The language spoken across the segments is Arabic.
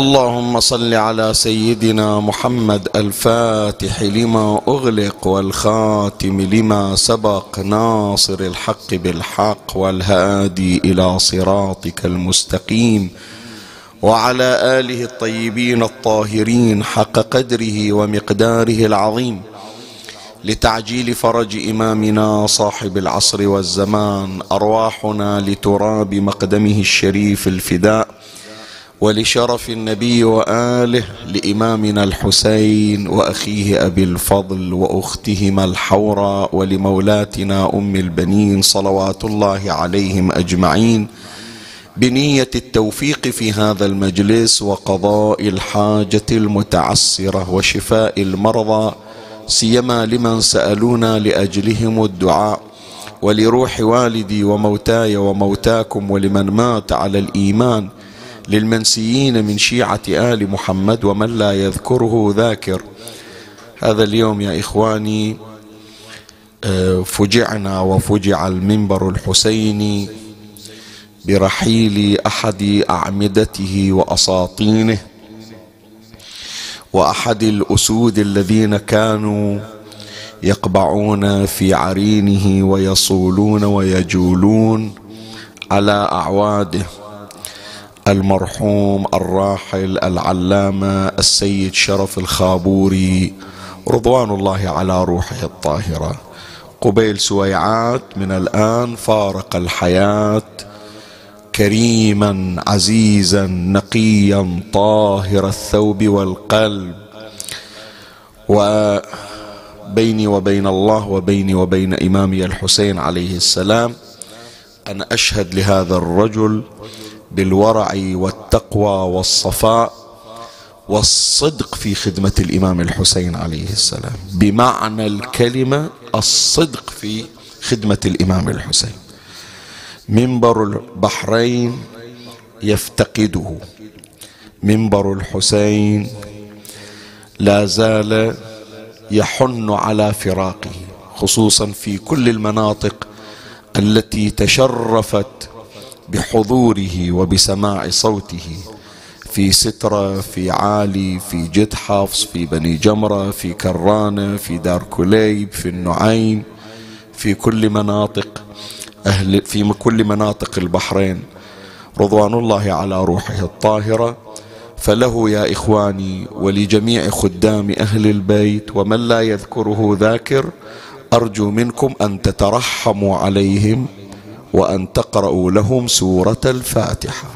اللهم صل على سيدنا محمد الفاتح لما أغلق والخاتم لما سبق ناصر الحق بالحق والهادي إلى صراطك المستقيم. وعلى آله الطيبين الطاهرين حق قدره ومقداره العظيم. لتعجيل فرج إمامنا صاحب العصر والزمان أرواحنا لتراب مقدمه الشريف الفداء. ولشرف النبي وآله لإمامنا الحسين وأخيه أبي الفضل وأختهما الحوراء ولمولاتنا أم البنين صلوات الله عليهم أجمعين بنية التوفيق في هذا المجلس وقضاء الحاجة المتعسرة وشفاء المرضى سيما لمن سألونا لأجلهم الدعاء. ولروح والدي وموتاي وموتاكم ولمن مات على الإيمان. للمنسيين من شيعة آل محمد ومن لا يذكره ذاكر. هذا اليوم يا إخواني آه، فجعنا وفجع المنبر الحسيني برحيل أحد أعمدته وأساطينه وأحد الأسود الذين كانوا يقبعون في عرينه ويصولون ويجولون على أعواده. المرحوم الراحل العلامة السيد شرف الخابوري رضوان الله على روحه الطاهرة. قبيل سويعات من الآن فارق الحياة. كريما عزيزا نقيا طاهر الثوب والقلب. وبيني وبين الله وبيني وبين إمامي الحسين عليه السلام أن أشهد لهذا الرجل بالورع والتقوى والصفاء والصدق في خدمة الإمام الحسين عليه السلام. بمعنى الكلمة الصدق في خدمة الإمام الحسين. منبر البحرين يفتقده. منبر الحسين لا زال يحن على فراقه خصوصا في كل المناطق التي تشرفت بحضوره وبسماع صوته في سترة في عالي في جد حفص في بني جمرة في كرانة في دار كليب في النعيم في كل مناطق أهل في كل مناطق البحرين. رضوان الله على روحه الطاهرة. فله يا إخواني ولجميع خدام أهل البيت ومن لا يذكره ذاكر أرجو منكم أن تترحموا عليهم وأن تقرأوا لهم سورة الفاتحة.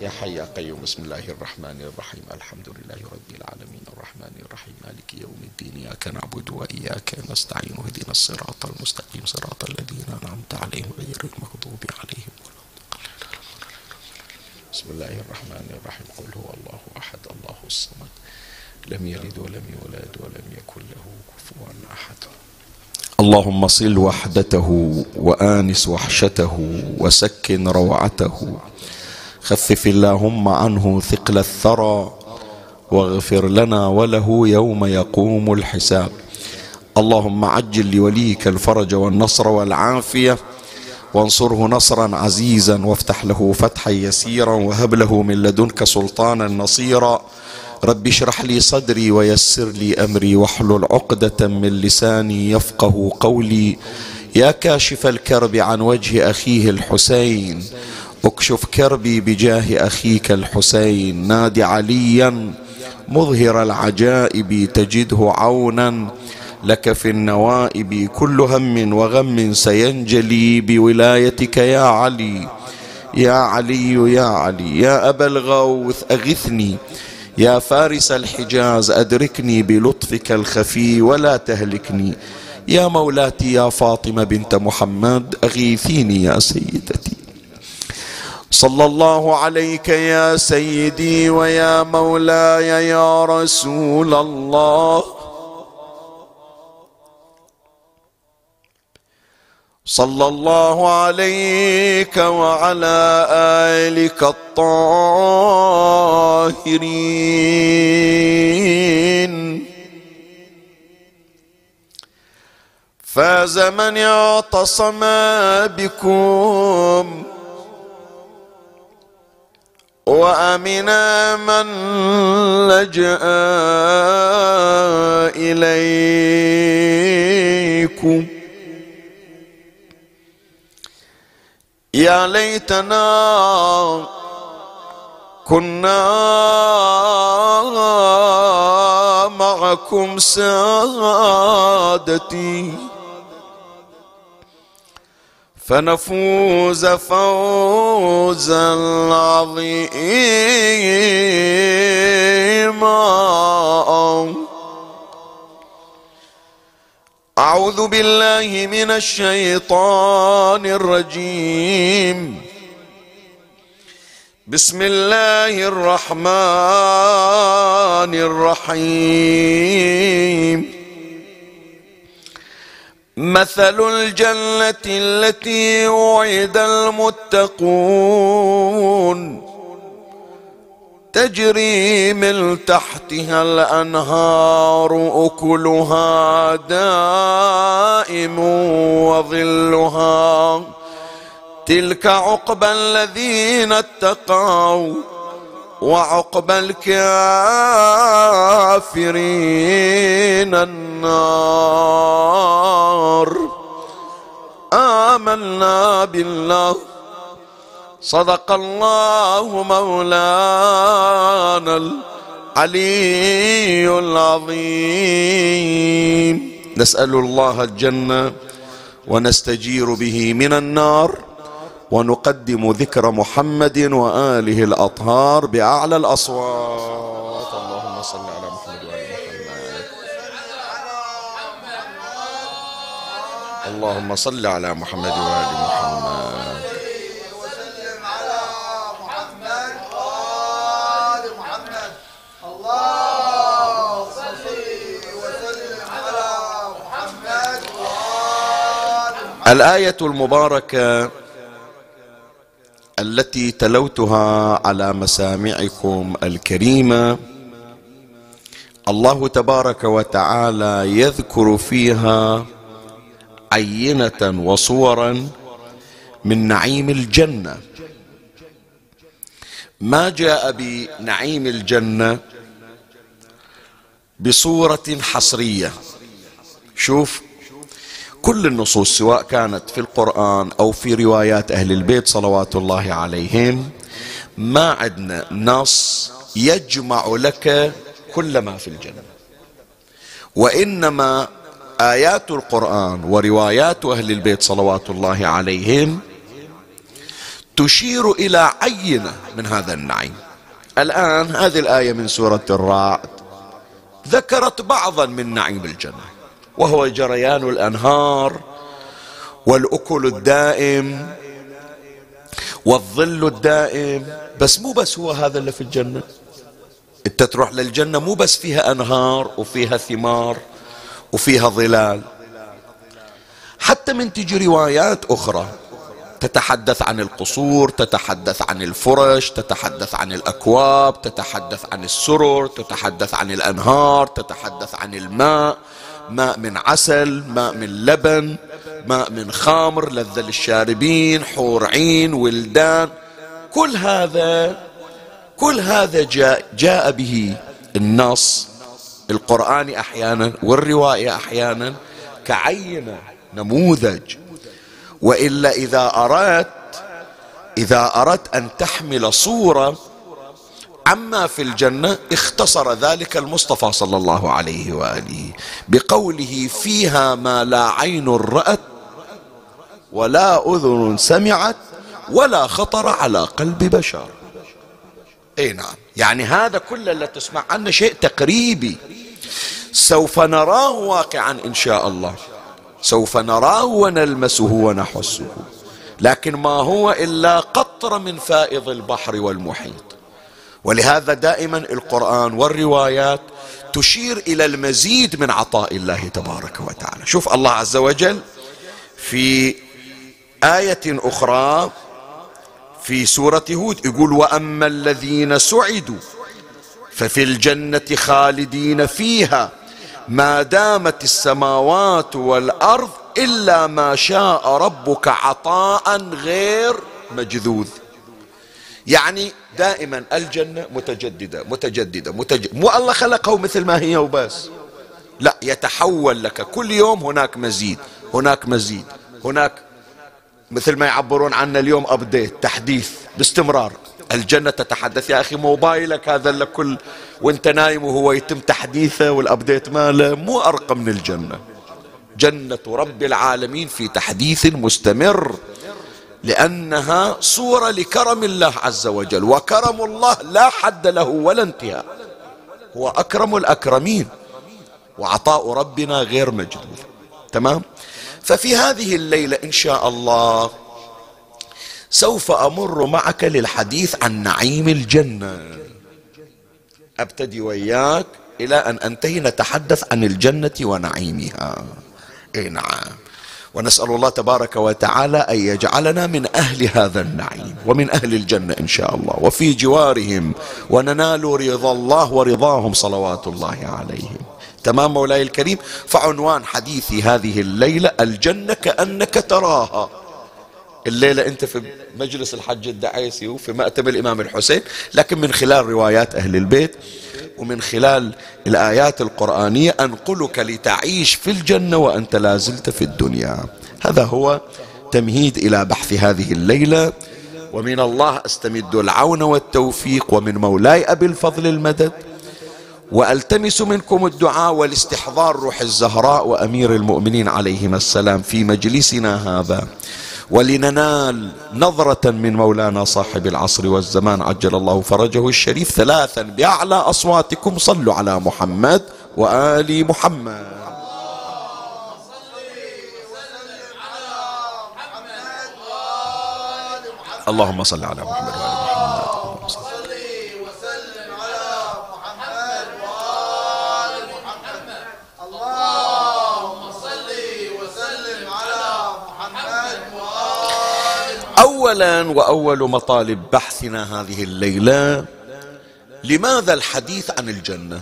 يا حي يا قيوم بسم الله الرحمن الرحيم. الحمد لله رب العالمين. الرحمن الرحيم مالك يوم الدين إياك نعبد وإياك نستعين. اهدنا الصراط المستقيم. صراط الذين أنعمت عليهم غير المغضوب عليهم ولا بسم الله الرحمن الرحيم. قل هو الله أحد الله الصمد. لم يلد ولم يولد ولم يكن له كفوا أحد. اللهم صل وحدته وآنس وحشته وسكن روعته. خفف اللهم عنه ثقل الثرى واغفر لنا وله يوم يقوم الحساب. اللهم عجل لوليك الفرج والنصر والعافية. وانصره نصرا عزيزا وافتح له فتحا يسيرا وهب له من لدنك سلطانا نصيرا. رب اشرح لي صدري ويسر لي أمري واحلل عقدة من لساني يفقه قولي. يا كاشف الكرب عن وجه أخيه الحسين اكشف كربي بجاه أخيك الحسين. نادي عليا مظهر العجائب تجده عونا لك في النوائب. كل هم وغم سينجلي بولايتك يا علي. يا علي يا علي يا أبا الغوث أغثني. يا فارس الحجاز أدركني بلطفك الخفي ولا تهلكني. يا مولاتي يا فاطمة بنت محمد أغيثيني يا سيدتي. صلى الله عليك يا سيدي ويا مولاي يا رسول الله. صلى الله عليك وعلى آلك الطاهرين. فاز من اعتصم بكم وأمن من لجأ إليكم. يا ليتنا كنا معكم سادتي. فنفوز فوزا عظيما. أعوذ بالله من الشيطان الرجيم. بسم الله الرحمن الرحيم. مثل الجنة التي وعد المتقون. تجري من تحتها الأنهار أكلها دائم وظلها. تلك عقبى الذين اتقوا وعقبى الكافرين النار. آمنا بالله. صدق الله مولانا العلي العظيم. نسأل الله الجنة ونستجير به من النار ونقدم ذكر محمد وآله الأطهار بأعلى الأصوات. اللهم صل على محمد وآل محمد. اللهم صل على محمد وآل محمد. الآية المباركة التي تلوتها على مسامعكم الكريمة الله تبارك وتعالى يذكر فيها عينة وصورا من نعيم الجنة. ما جاء بنعيم الجنة؟ بصورة حصرية. شوف كل النصوص سواء كانت في القرآن أو في روايات أهل البيت صلوات الله عليهم ما عندنا نص يجمع لك كل ما في الجنة. وإنما آيات القرآن وروايات أهل البيت صلوات الله عليهم تشير إلى عينة من هذا النعيم. الآن هذه الآية من سورة الرعد ذكرت بعضا من نعيم الجنة. وهو جريان الأنهار والأكل الدائم والظل الدائم. بس مو بس هو هذا اللي في الجنة. انت تروح للجنة مو بس فيها أنهار وفيها ثمار وفيها ظلال. حتى من تجي روايات أخرى تتحدث عن القصور تتحدث عن الفرش تتحدث عن الأكواب تتحدث عن السرر تتحدث عن الأنهار تتحدث عن الماء. ماء من عسل ماء من لبن ماء من خمر لذة للشاربين حور عين ولدان. كل هذا كل هذا جاء, جاء به النص القرآني أحيانا والرواية أحيانا كعينة نموذج. وإلا إذا أردت إذا أردت أن تحمل صورة عما في الجنة اختصر ذلك المصطفى صلى الله عليه وآله بقوله فيها ما لا عين رأت ولا أذن سمعت ولا خطر على قلب بشر. إي نعم. يعني هذا كل اللي تسمع عنه شيء تقريبي. سوف نراه واقعا إن شاء الله. سوف نراه ونلمسه ونحسه. لكن ما هو إلا قطره من فائض البحر والمحيط. ولهذا دائما القرآن والروايات تشير إلى المزيد من عطاء الله تبارك وتعالى. شوف الله عز وجل في آية أخرى في سورة هود يقول وأما الذين سعدوا ففي الجنة خالدين فيها ما دامت السماوات والأرض إلا ما شاء ربك عطاء غير مجذوذ. يعني دائما الجنة متجددة متجددة متجددة مو الله خلقه مثل ما هي وبس. لا يتحول لك. كل يوم هناك مزيد هناك مزيد هناك مثل ما يعبرون عنا اليوم update تحديث باستمرار. الجنة تتحدث يا أخي موبايلك هذا لكل وانت نايم وهو يتم تحديثه وال update ماله. مو أرقى من الجنة. جنة رب العالمين في تحديث مستمر. لأنها صورة لكرم الله عز وجل وكرم الله لا حد له ولا انتهاء. هو أكرم الأكرمين وعطاء ربنا غير مجدود تمام؟ ففي هذه الليلة إن شاء الله سوف أمر معك للحديث عن نعيم الجنة. أبتدي وياك إلى أن أنتهي نتحدث عن الجنة ونعيمها. اي نعم. ونسأل الله تبارك وتعالى أن يجعلنا من أهل هذا النعيم ومن أهل الجنة إن شاء الله. وفي جوارهم وننال رضا الله ورضاهم صلوات الله عليهم. تمام مولاي الكريم؟ فعنوان حديثي هذه الليلة الجنة كأنك تراها. الليلة أنت في مجلس الحج الدعيسي وفي مأتم الإمام الحسين لكن من خلال روايات أهل البيت. ومن خلال الآيات القرآنية أنقلك لتعيش في الجنة وأنت لا زلت في الدنيا. هذا هو تمهيد إلى بحث هذه الليلة. ومن الله أستمد العون والتوفيق ومن مولاي أبي الفضل المدد. وألتمس منكم الدعاء والاستحضار روح الزهراء وأمير المؤمنين عليهما السلام في مجلسنا هذا. ولننال نظرة من مولانا صاحب العصر والزمان عجل الله فرجه الشريف ثلاثا بأعلى أصواتكم. صلوا على محمد وآل محمد. اللهم صل على محمد وآل محمد اولا وأول مطالب بحثنا هذه الليلة لماذا الحديث عن الجنة؟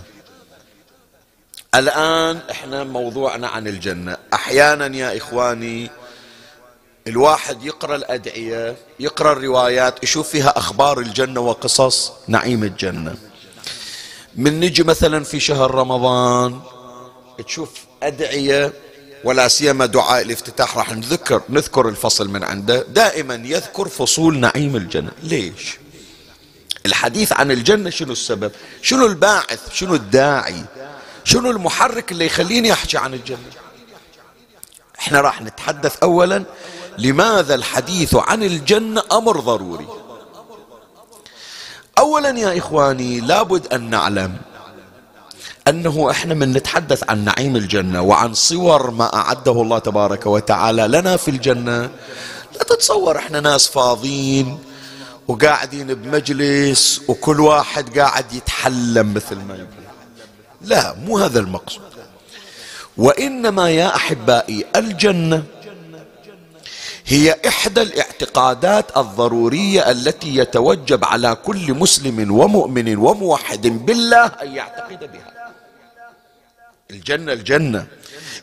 الآن إحنا موضوعنا عن الجنة. أحيانا يا إخواني الواحد يقرأ الأدعية يقرأ الروايات يشوف فيها أخبار الجنة وقصص نعيم الجنة. من نجي مثلا في شهر رمضان تشوف أدعية ولا سيما دعاء الافتتاح راح نذكر نذكر الفصل من عنده. دائما يذكر فصول نعيم الجنة. ليش؟ الحديث عن الجنة شنو السبب؟ شنو الباعث؟ شنو الداعي؟ شنو المحرك اللي يخليني أحكي عن الجنة؟ إحنا راح نتحدث اولا لماذا الحديث عن الجنة أمر ضروري؟ اولا يا إخواني لابد أن نعلم أنه إحنا من نتحدث عن نعيم الجنة وعن صور ما أعده الله تبارك وتعالى لنا في الجنة. لا تتصور إحنا ناس فاضيين وقاعدين بمجلس وكل واحد قاعد يتحلم مثل ما يقول. لا مو هذا المقصود. وإنما يا أحبائي الجنة هي إحدى الاعتقادات الضرورية التي يتوجب على كل مسلم ومؤمن وموحد بالله أن يعتقد بها. الجنة الجنة.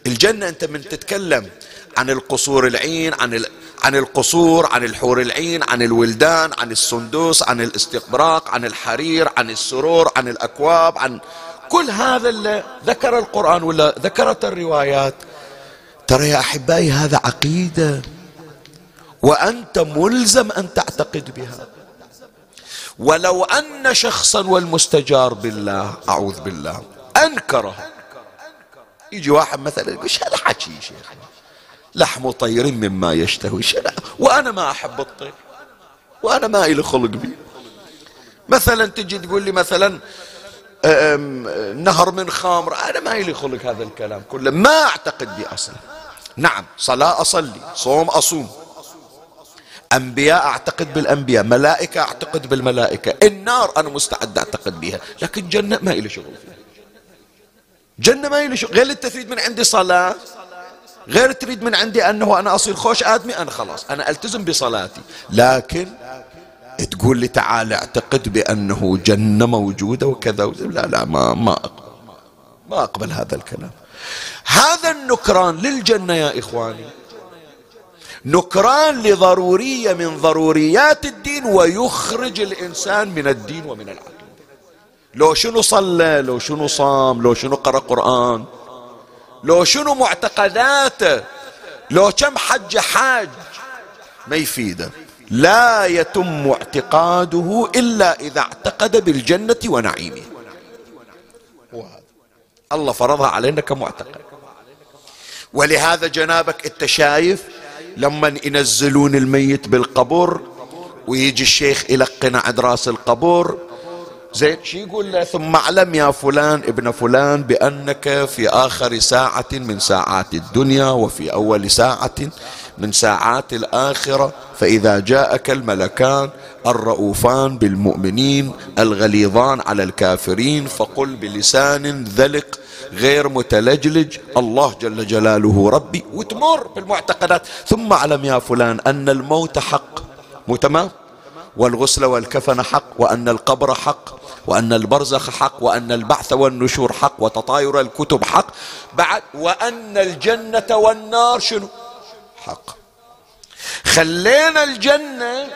الجنة أنت من تتكلم عن القصور العين عن عن القصور عن الحور العين عن الولدان عن السندوس عن الاستقبراق عن الحرير عن السرور عن الأكواب عن كل هذا اللي ذكر القرآن ولا ذكرت الروايات. ترى يا أحبائي هذا عقيدة وأنت ملزم أن تعتقد بها. ولو أن شخصا والمستجار بالله أعوذ بالله أنكره. يجي واحد مثلا يقول هذا حكي؟ شيخ لحم طير مما يشتهي وأنا ما أحب الطير. وأنا ما إلي خلق به مثلا تجي تقول لي مثلا نهر من خمر. أنا ما إلي خلق هذا الكلام كله. ما أعتقد به أصلا. نعم صلاة أصلي صوم أصوم. أنبياء أعتقد بالأنبياء ملائكة أعتقد بالملائكة. النار أنا مستعد أعتقد بها لكن جنة ما إلي شغل فيها. جنة ما يلي غير انت تريد من عندي صلاة غير تريد من عندي أنه أنا أصير خوش آدمي أنا خلاص أنا ألتزم بصلاتي. لكن تقول لي تعال اعتقد بأنه جنة موجودة وكذا لا لا ما ما أقبل. ما أقبل هذا الكلام. هذا النكران للجنة يا إخواني. نكران لضرورية من ضروريات الدين ويخرج الإنسان من الدين ومن العقل. لو شنو صلى لو شنو صام لو شنو قرأ قرآن لو شنو معتقداته لو كم حج حاج ما يفيده. لا يتم اعتقاده إلا إذا اعتقد بالجنة ونعيمها الله فرضها علينا كمعتقد. ولهذا جنابك أنت شايف لما ينزلون الميت بالقبر ويجي الشيخ يلقن عند راس القبر زين. شو يقول له ثم اعلم يا فلان ابن فلان بأنك في آخر ساعة من ساعات الدنيا وفي أول ساعة من ساعات الآخرة فإذا جاءك الملكان الرؤوفان بالمؤمنين الغليظان على الكافرين فقل بلسان ذلق غير متلجلج الله جل جلاله ربي. وتمر بالمعتقدات. ثم اعلم يا فلان أن الموت حق. مو تمام؟ والغسل والكفن حق وأن القبر حق. وأن البرزخ حق وأن البعث والنشور حق وتطاير الكتب حق. بعد وأن الجنة والنار شنو؟ حق. خلينا الجنة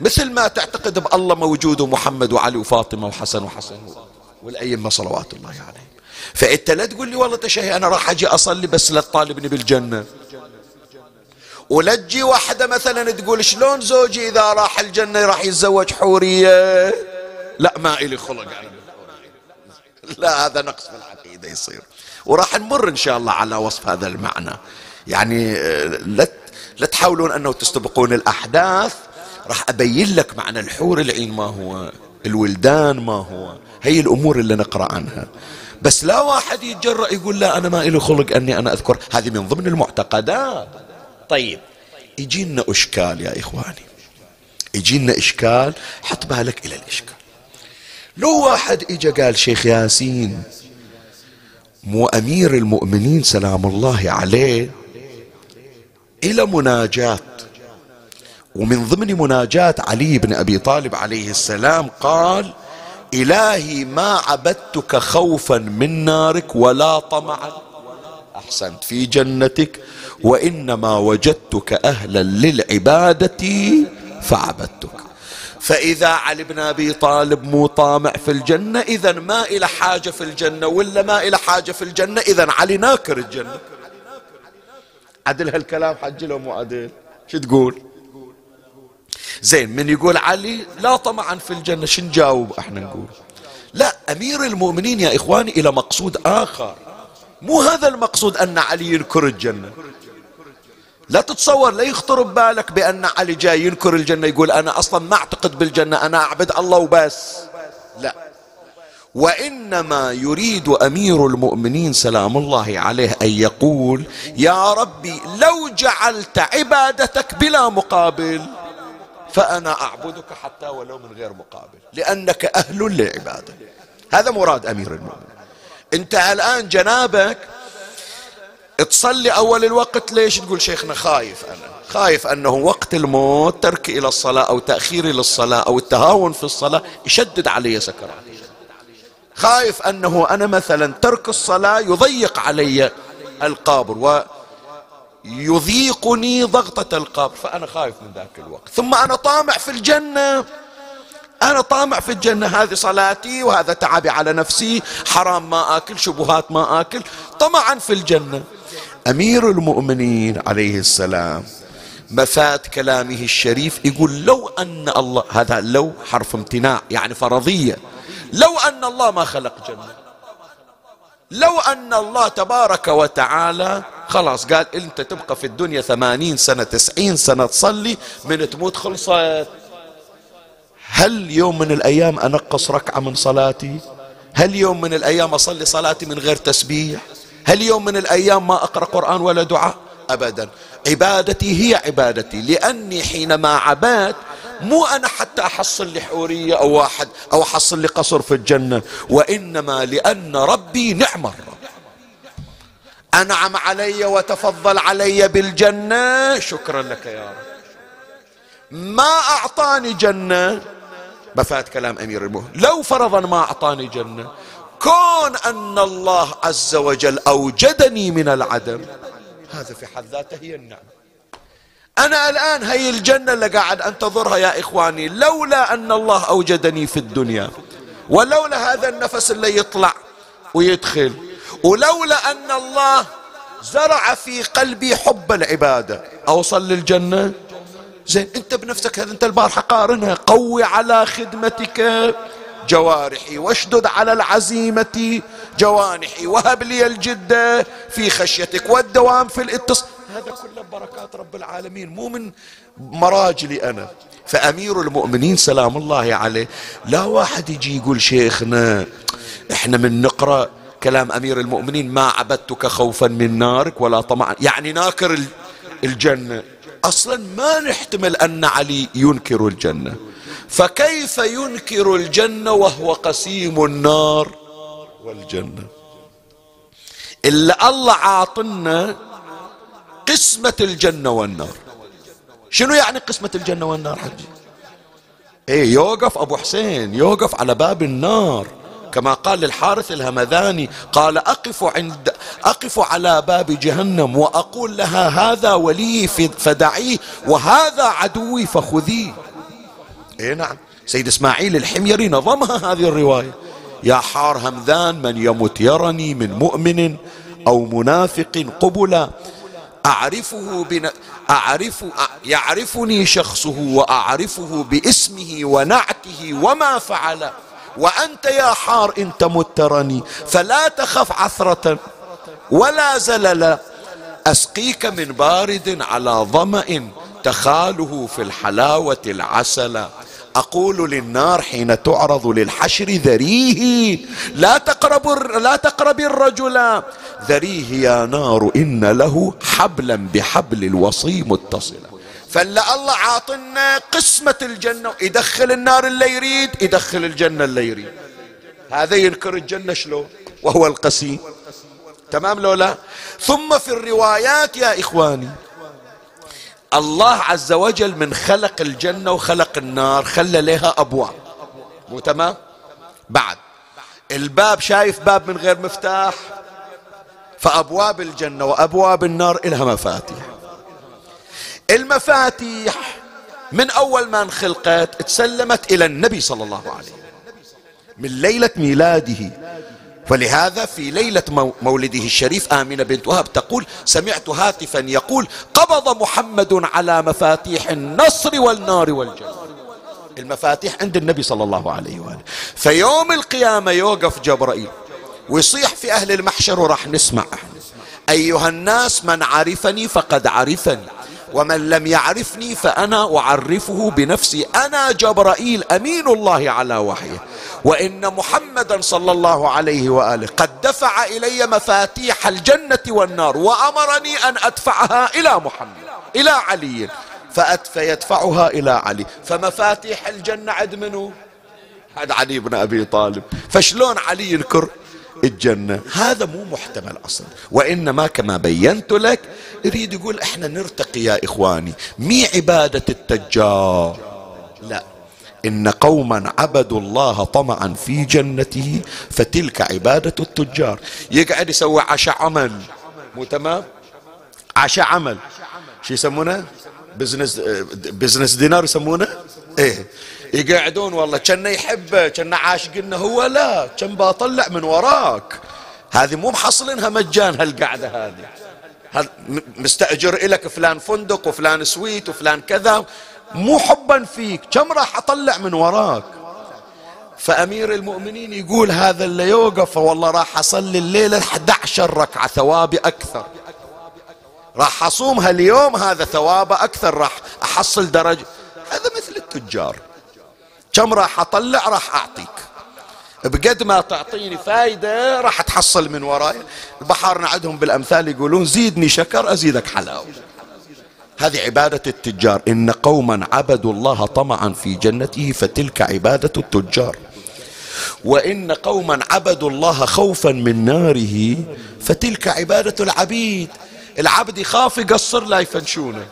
مثل ما تعتقد بألله موجود ومحمد وعلي وفاطمة وحسن وحسن والأئمة صلوات الله عليهم. فأنت لا تقول لي والله تشهي أنا راح أجي أصلي بس لا تطالبني بالجنة. ولا تجي واحدة مثلا تقول شلون زوجي إذا راح الجنة راح يتزوج حورية؟ لا ما إلي خلق أنا لا هذا نقص في العقيدة يصير. وراح نمر إن شاء الله على وصف هذا المعنى. يعني لا لا تحاولون أنه تستبقون الأحداث. راح أبين لك معنى الحور العين ما هو الولدان ما هو. هي الأمور اللي نقرأ عنها. بس لا واحد يتجرأ يقول لا أنا ما إلي خلق أني أنا أذكر. هذه من ضمن المعتقدات. طيب يجينا إشكال يا إخواني. يجينا إشكال حط بالك إلى الإشكال. لو واحد اجى قال شيخ ياسين مو أمير المؤمنين سلام الله عليه إلى مناجات ومن ضمن مناجات علي بن أبي طالب عليه السلام قال إلهي ما عبدتك خوفا من نارك ولا طمعا. أحسنت في جنتك وإنما وجدتك أهلا للعبادة فعبدتك. فإذا علي بن أبي طالب مو طامع في الجنة إذا ما إلى حاجة في الجنة ولا ما إلى حاجة في الجنة؟ إذا علي ناكر الجنة. عدل هالكلام حجي لو مو عدل. شو تقول؟ زين من يقول علي لا طمعا في الجنة شو نجاوب إحنا نقول؟ لا أمير المؤمنين يا إخواني إلى مقصود آخر. مو هذا المقصود أن علي ينكر الجنة. لا تتصور لا يخطر ببالك بأن علي جاي ينكر الجنة يقول أنا أصلا ما أعتقد بالجنة أنا أعبد الله وبس. لا. وإنما يريد أمير المؤمنين سلام الله عليه أن يقول يا ربي لو جعلت عبادتك بلا مقابل فأنا أعبدك حتى ولو من غير مقابل لأنك أهل للعبادة هذا مراد أمير المؤمنين. أنت الآن جنابك تصلي أول الوقت ليش تقول شيخنا خايف أنا؟ خايف أنه وقت الموت ترك إلى الصلاة أو تأخير للصلاة أو التهاون في الصلاة يشدد علي سكرات خايف أنه أنا مثلا ترك الصلاة يضيق علي القابر ويضيقني ضغطة القبر فأنا خايف من ذاك الوقت. ثم أنا طامع في الجنة. أنا طامع في الجنة هذه صلاتي وهذا تعبي على نفسي حرام ما آكل شبهات ما آكل طمعا في الجنة. أمير المؤمنين عليه السلام مفاد كلامه الشريف يقول لو أن الله هذا لو حرف امتناع يعني فرضية لو أن الله ما خلق جنة لو أن الله تبارك وتعالى خلاص قال أنت تبقى في الدنيا ثمانين سنة تسعين سنة تصلي من تموت خلصت. هل يوم من الأيام أنقص ركعة من صلاتي؟ هل يوم من الأيام أصلي صلاتي من غير تسبيح؟ هل يوم من الأيام ما أقرأ قرآن ولا دعاء؟ أبدا. عبادتي هي عبادتي. لأني حينما عبادت مو أنا حتى أحصل لي حورية أو واحد أو أحصل لي قصر في الجنة وإنما لأن ربي نعم الرب. أنعم علي وتفضل علي بالجنة. شكرا لك يا رب. ما أعطاني جنة. بفات كلام أمير المؤمنين. لو فرضا ما أعطاني جنة كون أن الله عز وجل أوجدني من العدم. هذا في حد ذاته هي النعمة أنا الآن هي الجنة اللي قاعد أنتظرها يا إخواني لولا أن الله أوجدني في الدنيا ولولا هذا النفس اللي يطلع ويدخل ولولا أن الله زرع في قلبي حب العبادة. أوصل للجنة؟ زين أنت بنفسك هذا أنت البارحة قارنها. قوي على خدمتك. جوارحي واشدد على العزيمة جوانحي وهب لي الجدة في خشيتك والدوام في الإتصال. هذا كله بركات رب العالمين مو من مراجلي أنا. فأمير المؤمنين سلام الله عليه لا واحد يجي يقول شيخنا إحنا من نقرأ كلام أمير المؤمنين ما عبدتك خوفا من نارك ولا طمعا. يعني ناكر الجنة. أصلا ما نحتمل أن علي ينكر الجنة. فكيف ينكر الجنة وهو قسيم النار؟ والجنة. إلا الله عاطنا قسمة الجنة والنار. شنو يعني قسمة الجنة والنار حجي إيه يوقف أبو حسين يوقف على باب النار. كما قال للحارث الهمذاني قال أقف عند أقف على باب جهنم وأقول لها هذا ولي فدعيه وهذا عدوي فخذيه. اي نعم. سيد إسماعيل الحميري نظمها هذه الرواية. يا حار همذان من يمت يرني من مؤمن أو منافق قبلا أعرفه بن... اعرف يعرفني شخصه وأعرفه باسمه ونعته وما فعل. وأنت يا حار إن تمت ترني. فلا تخف عثرة ولا زلل. أسقيك من بارد على ظمأ تخاله في الحلاوة العسل. أقول للنار حين تعرض للحشر ذريه. لا تقرب لا تقرب الرجل. ذريه يا نار إن له حبلا بحبل الوصي متصلا. فلا الله عاطنا قسمة الجنة. يدخل النار اللي يريد يدخل الجنة اللي يريد. هذا ينكر الجنة شلون؟ وهو القسيم. تمام لولا ثم في الروايات يا إخواني الله عز وجل من خلق الجنة وخلق النار خلى لها أبواب. مو تمام؟ بعد. الباب شايف باب من غير مفتاح فأبواب الجنة وأبواب النار إلها مفاتيح. المفاتيح من أول ما انخلقت تسلمت إلى النبي صلى الله عليه وسلم. من ليلة ميلاده ولهذا في ليلة مولده الشريف آمنة بنت وهب تقول سمعت هاتفا يقول قبض محمد على مفاتيح النصر والنار والجنة. المفاتيح عند النبي صلى الله عليه وآله. فيوم القيامة يوقف جبرائيل. ويصيح في أهل المحشر وراح نسمع. أيها الناس من عرفني فقد عرفني. ومن لم يعرفني فأنا أعرفه بنفسي. أنا جبرائيل أمين الله على وحيه. وإن محمدا صلى الله عليه وآله قد دفع إلي مفاتيح الجنة والنار وأمرني أن أدفعها إلى محمد إلى علي. فيدفعها إلى علي. فمفاتيح الجنة عند منو؟ عند علي بن أبي طالب. فشلون علي ينكر الجنة؟ هذا مو محتمل أصلا. وإنما كما بينت لك يريد يقول إحنا نرتقي يا إخواني. مي عبادة التجار؟ لا. إن قوما عبدوا الله طمعا في جنته فتلك عبادة التجار. يقعد يسوي عشاء عمل. مو تمام؟ عشاء عمل. شو يسمونه؟ business business dinner يسمونه؟ إيه. يقعدون والله كان يحبه كان عاشقنا هو لا كأن بطلع من وراك. هذه مو محصلينها مجان هالقعدة هذه. مستأجر إلك فلان فندق وفلان suite وفلان كذا. مو حبا فيك. كم راح أطلع من وراك؟ فأمير المؤمنين يقول هذا اللي يوقف والله راح أصلي الليلة 11 ركعة ثوابي أكثر. راح أصومها اليوم هذا ثوابه أكثر راح أحصل درجة. هذا مثل التجار. كم راح أطلع؟ راح أعطيك. بقد ما تعطيني فايدة راح تحصل من وراي البحارنا عندهم بالأمثال يقولون زيدني شكر أزيدك حلاوة. هذه عبادة التجار. إن قوما عبدوا الله طمعا في جنته فتلك عبادة التجار. وإن قوما عبدوا الله خوفا من ناره فتلك عبادة العبيد. العبد يخاف يقصر لا يفنشونه.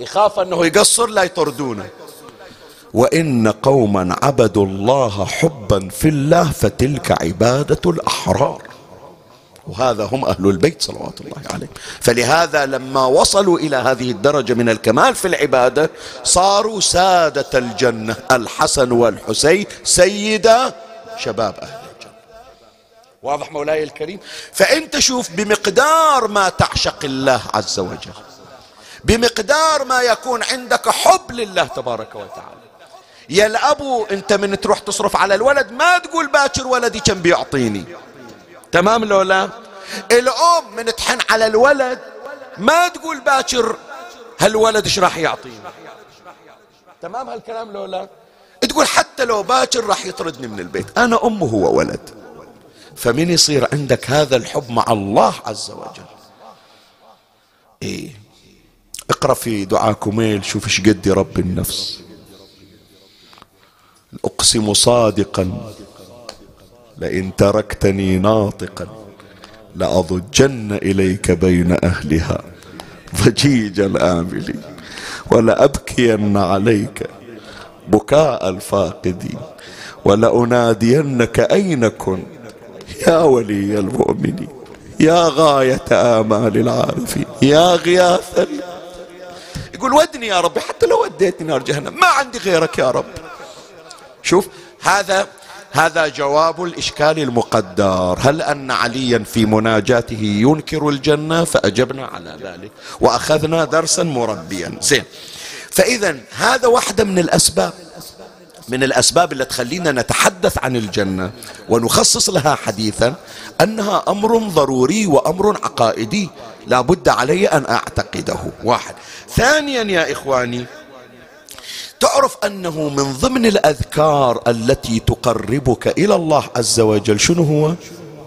يخاف أنه يقصر لا يطردونه. وإن قوما عبدوا الله حبا في الله فتلك عبادة الأحرار. وهذا هم أهل البيت صلوات الله عليهم. فلهذا لما وصلوا إلى هذه الدرجة من الكمال في العبادة صاروا سادة الجنة. الحسن والحسين سيدا شباب أهل الجنة. واضح مولاي الكريم؟ فأنت شوف بمقدار ما تعشق الله عز وجل بمقدار ما يكون عندك حب لله تبارك وتعالى. يا الأبو أنت من تروح تصرف على الولد ما تقول باكر ولدي كم بيعطيني؟ تمام لو لا؟ الأم من تحن على الولد ما تقول باكر هالولد إيش راح يعطيني؟ تمام هالكلام لو لا؟ تقول حتى لو باكر راح يطردني من البيت. أنا أم هو ولد. فمن يصير عندك هذا الحب مع الله عز وجل؟ إيه. اقرأ في دعاء كميل شوف إيش قد رب النفس. أقسم صادقا. لئن تركتني ناطقا لأضجن إليك بين أهلها ضجيج الآملين ولأبكين عليك بكاء الفاقدين ولأنادينك أين كنت يا ولي المؤمنين يا غاية آمال العارفين يا غياث يقول ودني يا ربي حتى لو وديتني نار جهنم ما عندي غيرك يا رب. شوف هذا هذا جواب الإشكال المقدر. هل أن عليا في مناجاته ينكر الجنة؟ فأجبنا على ذلك وأخذنا درسا مربيا. زين. فإذا هذا واحدة من الأسباب من الأسباب اللي تخلينا نتحدث عن الجنة ونخصص لها حديثا أنها أمر ضروري وأمر عقائدي. لا بد علي أن أعتقده. واحد. ثانيا يا إخواني تعرف أنه من ضمن الأذكار التي تقربك إلى الله عز وجل شنو هو؟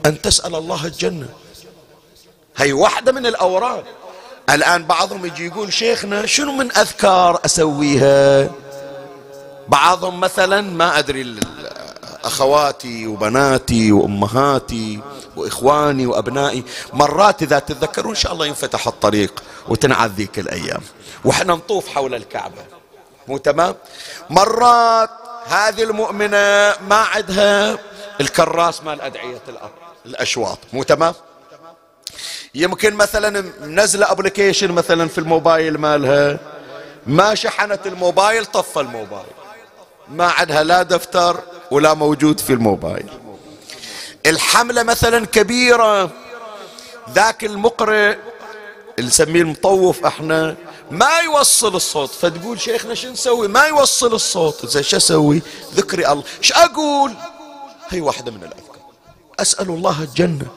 أن تسأل الله الجنة. هي واحدة من الاوراد الآن بعضهم يجي يقول شيخنا شنو من أذكار أسويها؟ بعضهم مثلا ما أدري أخواتي وبناتي وأمهاتي وإخواني وأبنائي مرات إذا تتذكرون إن شاء الله ينفتح الطريق وتنعاد ذيك الأيام. وإحنا نطوف حول الكعبة. مو تمام؟ مرات هذه المؤمنة ما عندها الكراس مال أدعية الأشواط مو تمام؟ يمكن مثلا منزلة أبلكيشن مثلا في الموبايل مالها ما شحنت الموبايل طفى الموبايل. ما عندها لا دفتر ولا موجود في الموبايل. الحملة مثلا كبيرة ذاك المقرئ اللي نسميه المطوف إحنا ما يوصل الصوت. فتقول شيخنا شو نسوي؟ ما يوصل الصوت. زين شو أسوي؟ ذكري الله. إيش أقول؟ هي واحدة من الأذكار. أسأل الله الجنة.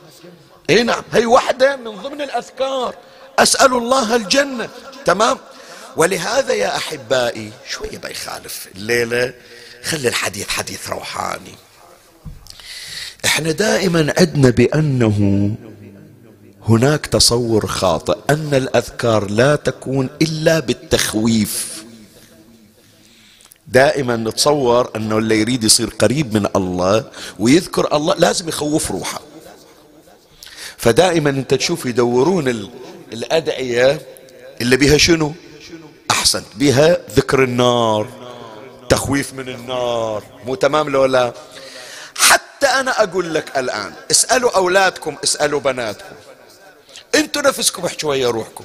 إي نعم هي واحدة من ضمن الأذكار. أسأل الله الجنة. تمام؟ ولهذا يا أحبائي شوية بيخالف الليلة خلي الحديث حديث روحاني. إحنا دائما عدنا بأنه هناك تصور خاطئ أن الأذكار لا تكون إلا بالتخويف. دائما نتصور أنه اللي يريد يصير قريب من الله ويذكر الله لازم يخوف روحه. فدائما أنت تشوف يدورون الأدعية اللي بها شنو؟ أحسن. بها ذكر النار تخويف من النار. مو تمام لو لا؟ حتى أنا أقول لك الآن اسألوا أولادكم اسألوا بناتكم. أنتوا نفسكم احكوا ويا روحكم.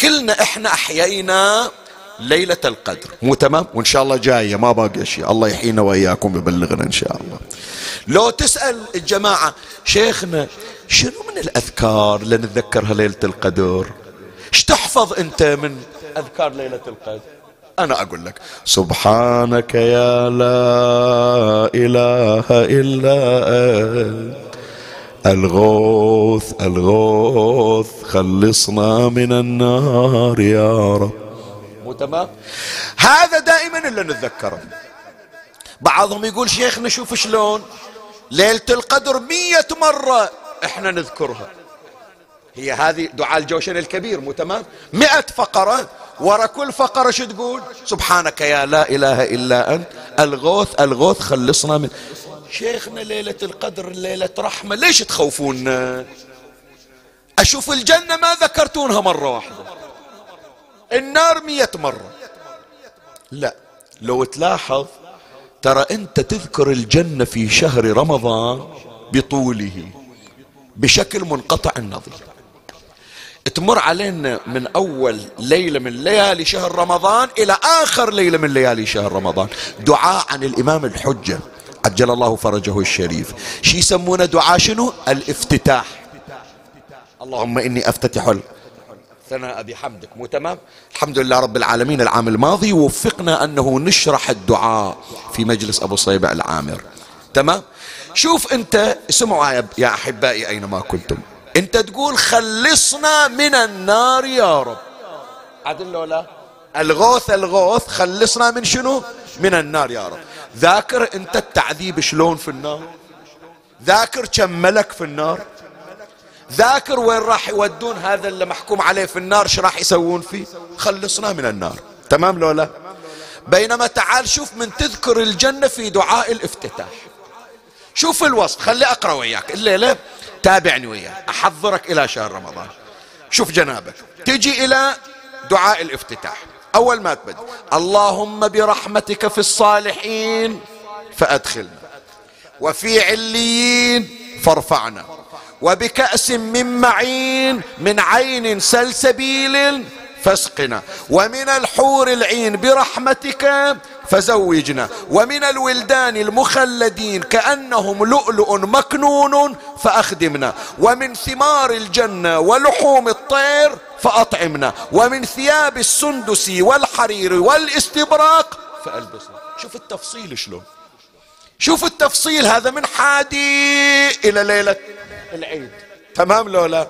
كلنا إحنا احيينا ليلة القدر. مو تمام؟ وإن شاء الله جاية ما باقي شيء. الله يحيينا وإياكم يبلغنا إن شاء الله. لو تسأل الجماعة شيخنا شنو من الأذكار اللي نتذكرها ليلة القدر؟ إيش تحفظ أنت من أذكار ليلة القدر؟ أنا أقول لك سبحانك يا لا إله إلا أنت. الغوث الغوث خلصنا من النار يا رب. مو تمام؟ هذا دائما اللي نتذكره. بعضهم يقول شيخنا شوف شلون؟ ليلة القدر مية مرة إحنا نذكرها. هي هذه دعاء الجوشن الكبير مو تمام؟ مئة فقرة. ورا كل فقرة شو تقول؟ سبحانك يا لا إله إلا أنت. الغوث الغوث خلصنا من شيخنا ليلة القدر ليلة رحمة ليش تخوفونا أشوف الجنة ما ذكرتونها مرة واحدة. النار مية مرة. لا لو تلاحظ ترى أنت تذكر الجنة في شهر رمضان بطوله بشكل منقطع النظير تمر علينا من أول ليلة من ليالي شهر رمضان إلى آخر ليلة من ليالي شهر رمضان. دعاء عن الإمام الحجة. عجل الله فرجه الشريف. شي يسمونه دعاء شنو؟ الافتتاح. اللهم إني أفتتح ثناء بحمدك مو تمام؟ الحمد لله رب العالمين. العام الماضي وفقنا أنه نشرح الدعاء في مجلس أبو صيبة العامر. تمام؟ شوف أنت اسمعوا يا أحبائي أينما كنتم. أنت تقول خلصنا من النار يا رب. عدل لا؟ الغوث الغوث خلصنا من شنو؟ من النار يا رب. ذاكر أنت التعذيب شلون في النار؟ ذاكر كم ملك في النار؟ ذاكر وين راح يودون هذا اللي محكوم عليه في النار؟ شو راح يسوون فيه؟ خلصنا من النار. تمام لولا بينما تعال شوف من تذكر الجنة في دعاء الافتتاح. شوف الوصف. خلي أقرأ وياك. الليلة تابعني وياك. أحضرك إلى شهر رمضان. شوف جنابك. تجي إلى دعاء الافتتاح. أول ما تبدأ. اللهم برحمتك في الصالحين فأدخلنا. وفي عليين فارفعنا. وبكأس من معين من عين سلسبيل فاسقنا. ومن الحور العين برحمتك فزوجنا. ومن الولدان المخلدين كأنهم لؤلؤ مكنون فأخدمنا. ومن ثمار الجنة ولحوم الطير فأطعمنا. ومن ثياب السندس والحرير والاستبراق فألبسنا. شوف التفصيل شلون. شوف التفصيل هذا من حادي إلى ليلة العيد. تمام لولا؟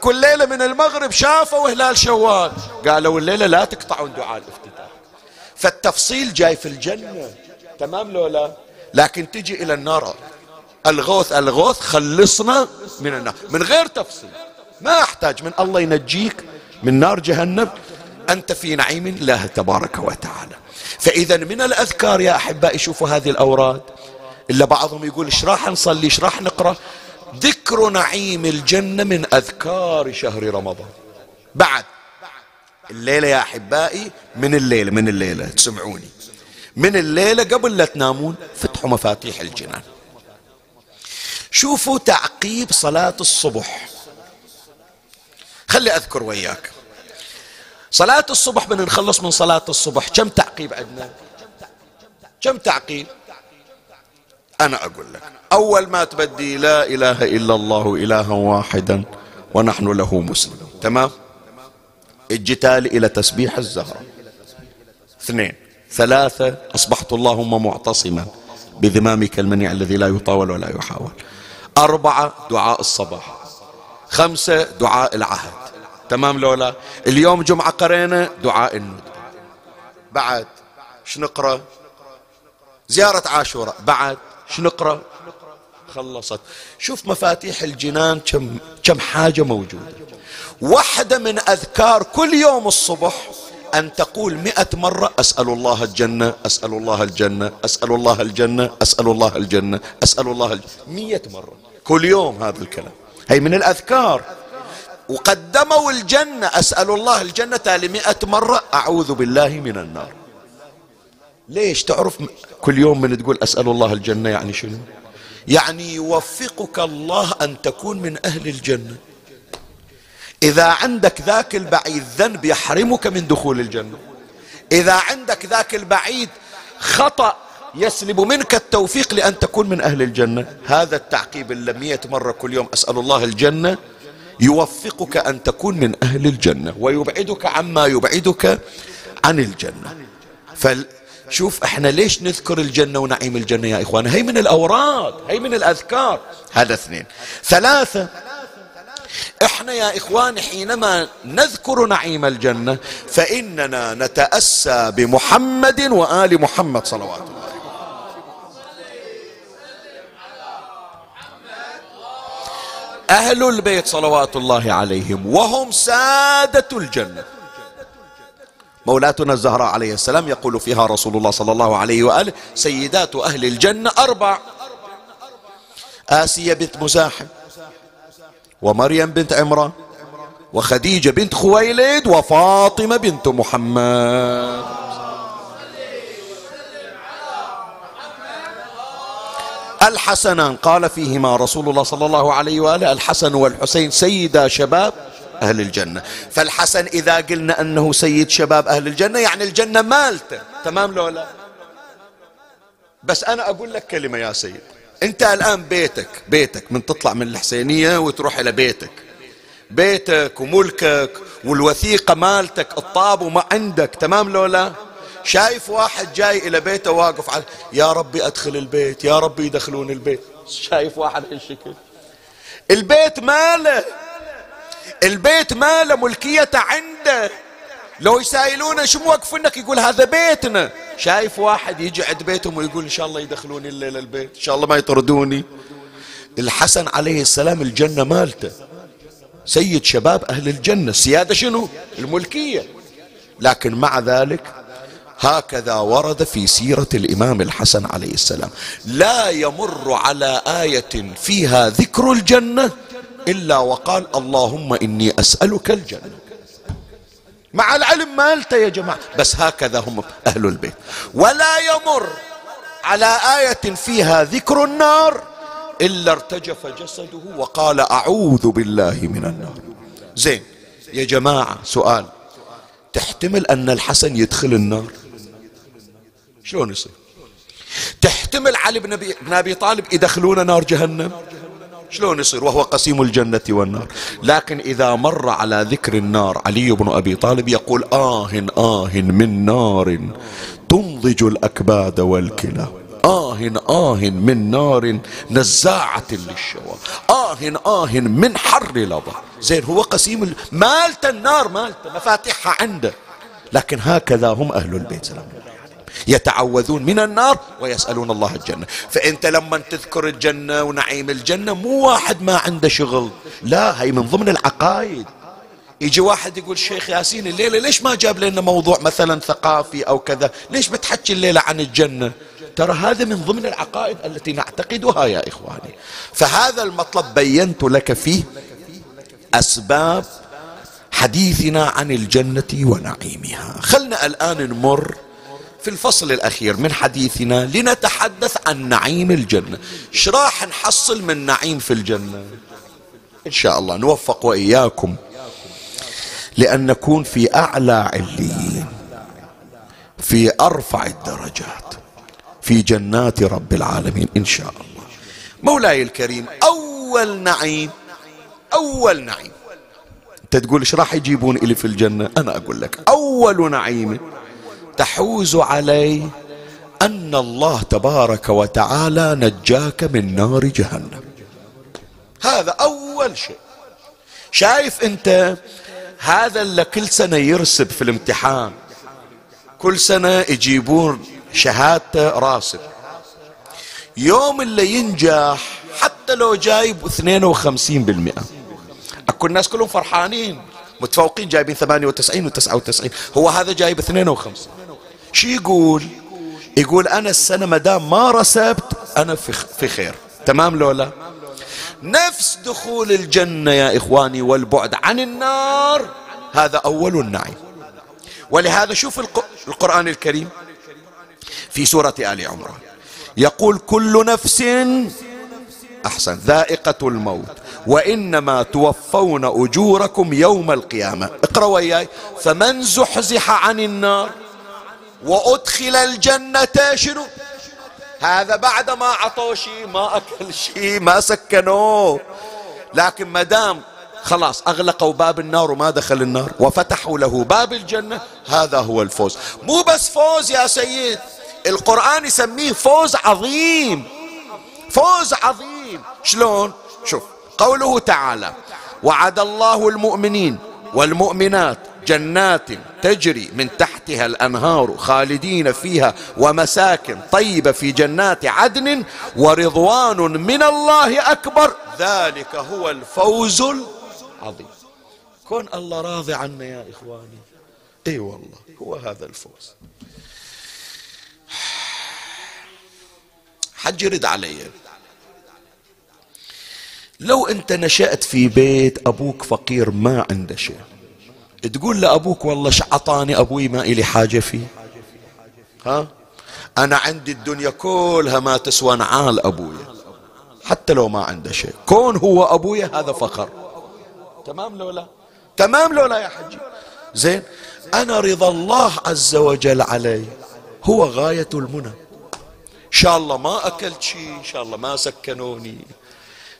كل ليلة من المغرب شافوا هلال شوال. قالوا الليلة لا تقطعون دعاء الافتتاح فالتفصيل جاي في الجنة. تمام لولا لكن تجي إلى النار. الغوث الغوث خلصنا من النار. من غير تفصيل. ما أحتاج. من الله ينجيك من نار جهنم. أنت في نعيم الله تبارك وتعالى. فإذا من الأذكار يا أحبائي شوفوا هذه الأوراد. إلا بعضهم يقول إيش راح نصلي إيش راح نقرأ؟ ذكر نعيم الجنة من أذكار شهر رمضان. بعد. الليلة يا أحبائي من الليلة من الليلة تسمعوني. من الليلة قبل لا تنامون فتحوا مفاتيح الجنان. شوفوا تعقيب صلاة الصبح. خلي أذكر وياك. صلاة الصبح بدنا نخلص من صلاة الصبح كم تعقيب عندنا؟ كم تعقيب؟ أنا أقول لك أول ما تبدي لا إله إلا الله إلها واحدا ونحن له مسلم تمام؟ الجتال إلى تسبيح الزهرة. اثنين. ثلاثة أصبحت اللهم معتصما بذمامك المنيع الذي لا يطاول ولا يحاول. أربعة دعاء الصباح. خمسة دعاء العهد. تمام لولا؟ اليوم جمعة قرينا دعاء الند بعد شنقرأ زيارة عاشوراء بعد شنقرأ خلصت. شوف مفاتيح الجنان كم كم حاجة موجودة. واحدة من أذكار كل يوم الصبح أن تقول مئة مرة أسأل الله الجنة أسأل الله الجنة أسأل الله الجنة أسأل الله الجنة أسأل الله الجنة مئة مرة. كل يوم هذا الكلام. هي من الأذكار. وقدموا الجنة أسأل الله الجنة لمئة مرة أعوذ بالله من النار. ليش تعرف كل يوم من تقول أسأل الله الجنة يعني شنو؟ يعني يوفقك الله أن تكون من أهل الجنة. إذا عندك ذاك البعيد ذنب يحرمك من دخول الجنة. إذا عندك ذاك البعيد خطأ يسلب منك التوفيق لأن تكون من أهل الجنة. هذا التعقيب اللي مرة كل يوم أسأل الله الجنة. يوفقك أن تكون من أهل الجنة ويبعدك عما يبعدك عن الجنة. شوف إحنا ليش نذكر الجنة ونعيم الجنة يا إخوان؟ هي من الأوراد هي من الأذكار. هذا اثنين. ثلاثة إحنا يا اخوان حينما نذكر نعيم الجنة فإننا نتأسى بمحمد وآل محمد صلوات الله أهل البيت صلوات الله عليهم وهم سادة الجنة. مولاتنا الزهراء عليه السلام يقول فيها رسول الله صلى الله عليه وآله سيدات أهل الجنة أربع. آسية بنت مزاحم ومريم بنت عمران وخديجة بنت خويلد وفاطمة بنت محمد. الحسنان قال فيهما رسول الله صلى الله عليه وآله الحسن والحسين سيدا شباب أهل الجنة. فالحسن إذا قلنا أنه سيد شباب أهل الجنة يعني الجنة مالته. تمام لو لا؟ بس أنا أقول لك كلمة يا سيد. أنت الآن بيتك بيتك من تطلع من الحسينية وتروح إلى بيتك. بيتك وملكك والوثيقة مالتك الطاب وما عندك تمام لو لا؟ شايف واحد جاي إلى بيته واقف على يا ربي أدخل البيت يا ربي يدخلون البيت. شايف واحد هالشكل. البيت ماله؟ البيت ماله ملكيته عنده؟ لو يسائلونه شو موقفنك يقول هذا بيتنا؟ شايف واحد يجي عند بيتهم ويقول إن شاء الله يدخلوني الليلة البيت إن شاء الله ما يطردوني. الحسن عليه السلام الجنة مالته. سيد شباب أهل الجنة السيادة شنو؟ الملكية. لكن مع ذلك هكذا ورد في سيرة الإمام الحسن عليه السلام. لا يمر على آية فيها ذكر الجنة إلا وقال اللهم إني أسألك الجنة. مع العلم مالته يا جماعة. بس هكذا هم أهل البيت. ولا يمر على آية فيها ذكر النار إلا ارتجف جسده وقال أعوذ بالله من النار. زين يا جماعة سؤال. تحتمل أن الحسن يدخل النار؟ شلون يصير؟ تحتمل علي بن أبي طالب يدخلون نار جهنم؟ شلون يصير؟ وهو قسيم الجنة والنار. لكن إذا مر على ذكر النار علي بن أبي طالب يقول آه آه من نار تنضج الأكباد والكلى. آه آه من نار نزاعة للشوى. آه آه من حر لظى زين هو قسيم مالت النار مالت مفاتيحها عنده. لكن هكذا هم أهل البيت. سلام. الله يتعوذون من النار ويسألون الله الجنة. فأنت لما تذكر الجنة ونعيم الجنة مو واحد ما عنده شغل. لا هي من ضمن العقائد يجي واحد يقول الشيخ ياسين الليلة ليش ما جاب لنا موضوع مثلا ثقافي أو كذا؟ ليش بتحكي الليلة عن الجنة؟ ترى هذا من ضمن العقائد التي نعتقدها يا إخواني. فهذا المطلب بينت لك فيه أسباب حديثنا عن الجنة ونعيمها. خلنا الآن نمر في الفصل الأخير من حديثنا لنتحدث عن نعيم الجنة. إيش راح نحصل من نعيم في الجنة؟ إن شاء الله نوفق وإياكم لأن نكون في أعلى عليين في أرفع الدرجات في جنات رب العالمين إن شاء الله. مولاي الكريم أول نعيم أول نعيم. أنت تقول إيش راح يجيبون إلي في الجنة؟ أنا أقول لك أول نعيم تحوز عليه أن الله تبارك وتعالى نجاك من نار جهنم. هذا أول شيء. شايف أنت هذا اللي كل سنة يرسب في الامتحان. كل سنة يجيبون شهادته راسب. يوم اللي ينجح حتى لو جايب 52% أكو الناس كلهم فرحانين متفوقين جايبين 98 و99 هو هذا جايب 52 شو يقول؟ يقول أنا السنة مدام ما رسبت أنا في خير. تمام لولا؟ نفس دخول الجنة يا إخواني والبعد عن النار هذا أول النعيم ولهذا شوف القرآن الكريم في سورة آل عمران. يقول كل نفس أحسن ذائقة الموت وإنما توفون أجوركم يوم القيامة. اقرأ وياي. فمن زحزح عن النار وأدخل الجنة شنو؟ هذا بعد ما عطوا شيء ما أكل شيء ما سكنوه. لكن ما دام خلاص أغلقوا باب النار وما دخل النار وفتحوا له باب الجنة هذا هو الفوز. مو بس فوز يا سيد القرآن يسميه فوز عظيم. فوز عظيم. شلون؟ شوف قوله تعالى وعد الله المؤمنين والمؤمنات جنات تجري من تحتها الأنهار خالدين فيها ومساكن طيبة في جنات عدن ورضوان من الله أكبر. ذلك هو الفوز العظيم. كون الله راضي عنا يا إخواني. إي والله هو هذا الفوز. حج يرد علي. لو أنت نشأت في بيت أبوك فقير ما عنده شيء. تقول لأبوك والله عطاني أبوي ما إلي حاجة فيه. ها؟ أنا عندي الدنيا كلها ما تسوى نعال أبويا. حتى لو ما عنده شيء. كون هو أبويا هذا فخر. تمام لو لا؟ تمام لو لا يا حجي. زين أنا رضا الله عز وجل علي. هو غاية المنى. إن شاء الله ما أكلت شيء إن شاء الله ما سكنوني.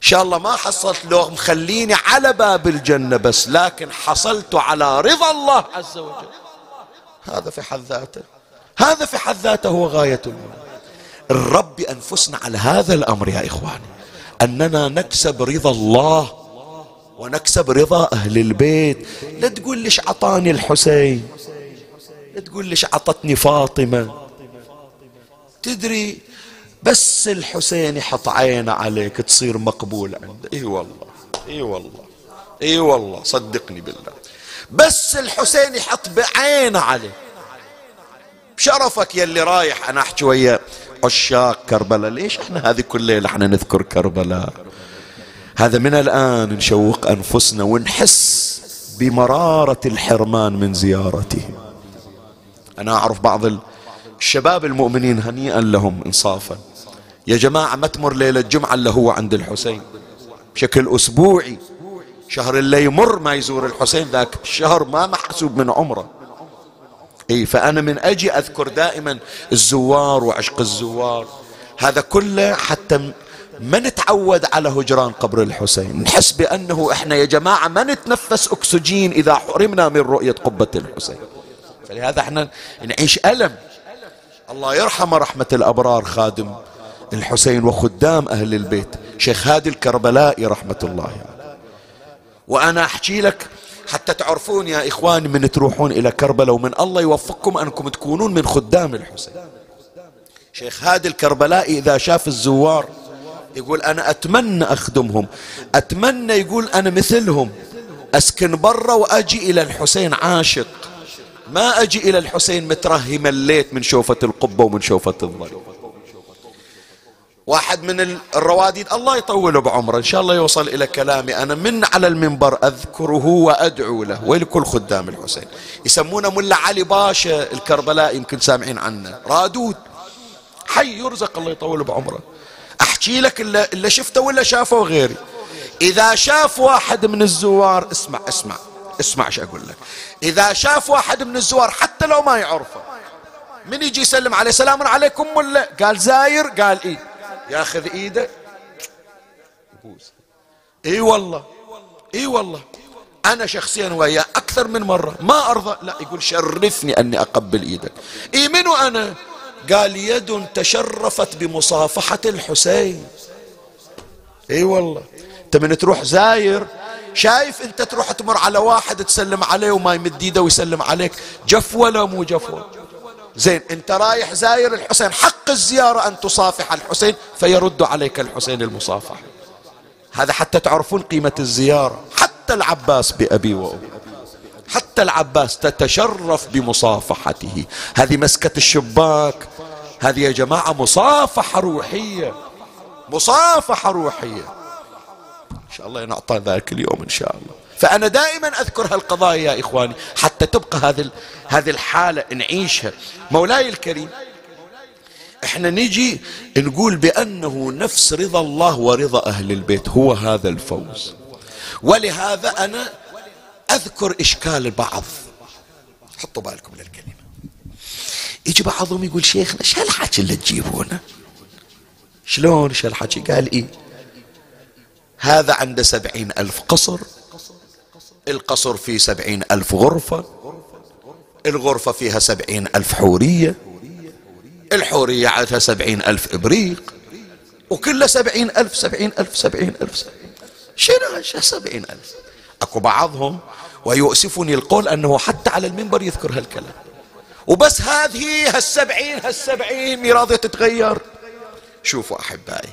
شاء الله ما حصلت لو مخليني على باب الجنة بس لكن حصلت على رضا الله. عز وجل. هذا في حد ذاته. هذا في حد ذاته هو غاية المنى الرب أنفسنا على هذا الأمر يا إخواني أننا نكسب رضا الله ونكسب رضا أهل البيت. لا تقول ليش عطاني الحسين؟ لا تقول ليش عطتني فاطمة؟ تدري بس الحسين يحط عينه عليك تصير مقبول عنده إي والله إي والله إي والله صدقني بالله. بس الحسين يحط بعينه عليك. بشرفك يلي رايح أنا أحكي ويا عشاق كربلاء ليش إحنا هذه كل ليلة إحنا نذكر كربلاء؟ هذا من الآن نشوق أنفسنا ونحس بمرارة الحرمان من زيارته. أنا أعرف بعض الشباب المؤمنين هنيئا لهم انصافا. يا جماعة ما تمر ليلة جمعة إلا هو عند الحسين. بشكل أسبوعي. شهر اللي يمر ما يزور الحسين ذاك الشهر ما محسوب من عمره. اي فأنا من أجي أذكر دائما الزوار وعشق الزوار. هذا كله حتى ما نتعود على هجران قبر الحسين. نحس بأنه إحنا يا جماعة ما نتنفس أكسجين إذا حرمنا من رؤية قبة الحسين. فلهذا إحنا نعيش ألم. الله يرحم رحمة الأبرار خادم الحسين وخدام أهل البيت. شيخ هادي الكربلائي رحمة الله يعني. وأنا أحكي لك حتى تعرفون يا إخواني من تروحون إلى كربلاء ومن الله يوفقكم أنكم تكونون من خدام الحسين. شيخ هادي الكربلائي إذا شاف الزوار يقول أنا أتمنى أخدمهم. أتمنى يقول أنا مثلهم. أسكن برا وأجي إلى الحسين عاشق. ما أجي إلى الحسين مترهي مليت من شوفة القبة ومن شوفة الظل. واحد من الرواديد الله يطول بعمره. إن شاء الله يوصل إلى كلامي. أنا من على المنبر أذكره وأدعو له. ولكل خدام الحسين. يسمونه ملا علي باشا الكربلاء يمكن سامعين عنه. رادود. حي يرزق الله يطول بعمره. أحكي لك إلا, إلا شفته ولا شافه غيري. إذا شاف واحد من الزوار اسمع اسمع. اسمع إيش أقول لك. إذا شاف واحد من الزوار حتى لو ما يعرفه من يجي يسلم عليه سلام عليكم ولا؟ قال زاير قال إيه؟ ياخذ إيده. إي والله إي والله. أنا شخصيا وياه أكثر من مرة. ما أرضى. لا يقول شرفني أني أقبل إيدك. إي منو أنا؟ قال يد تشرفت بمصافحة الحسين. إي والله. انت من تروح زاير؟ شايف انت تروح تمر على واحد تسلم عليه وما يمد ايده ويسلم عليك. جف ولا مو جفوة. زين انت رايح زاير الحسين حق الزيارة أن تصافح الحسين فيرد عليك الحسين المصافحة هذا حتى تعرفون قيمة الزيارة. حتى العباس بأبي وأمي. حتى العباس تتشرف بمصافحته. هذه مسكة الشباك. هذه يا جماعة مصافحة روحية. مصافحة روحية. إن شاء الله نعطى ذاك اليوم إن شاء الله. فأنا دائما أذكر هالقضايا يا إخواني حتى تبقى هذه هذه الحالة نعيشها. مولاي الكريم إحنا نجي نقول بأنه نفس رضا الله ورضا أهل البيت هو هذا الفوز. ولهذا أنا أذكر إشكال البعض حطوا بالكم للكلمة. يجي بعضهم يقول شيخنا شو هالحكي اللي تجيبونه؟ شلون شو هالحكي؟ قال إيه؟ هذا عنده سبعين ألف قصر القصر فيه سبعين ألف غرفة الغرفة فيها سبعين ألف حورية الحورية عادها سبعين ألف إبريق وكلها سبعين ألف سبعين ألف سبعين ألف شنو سبعين ألف. أكو بعضهم ويؤسفني القول أنه حتى على المنبر يذكر هالكلام. وبس هذه هالسبعين هالسبعين راضية تتغير. شوفوا أحبائي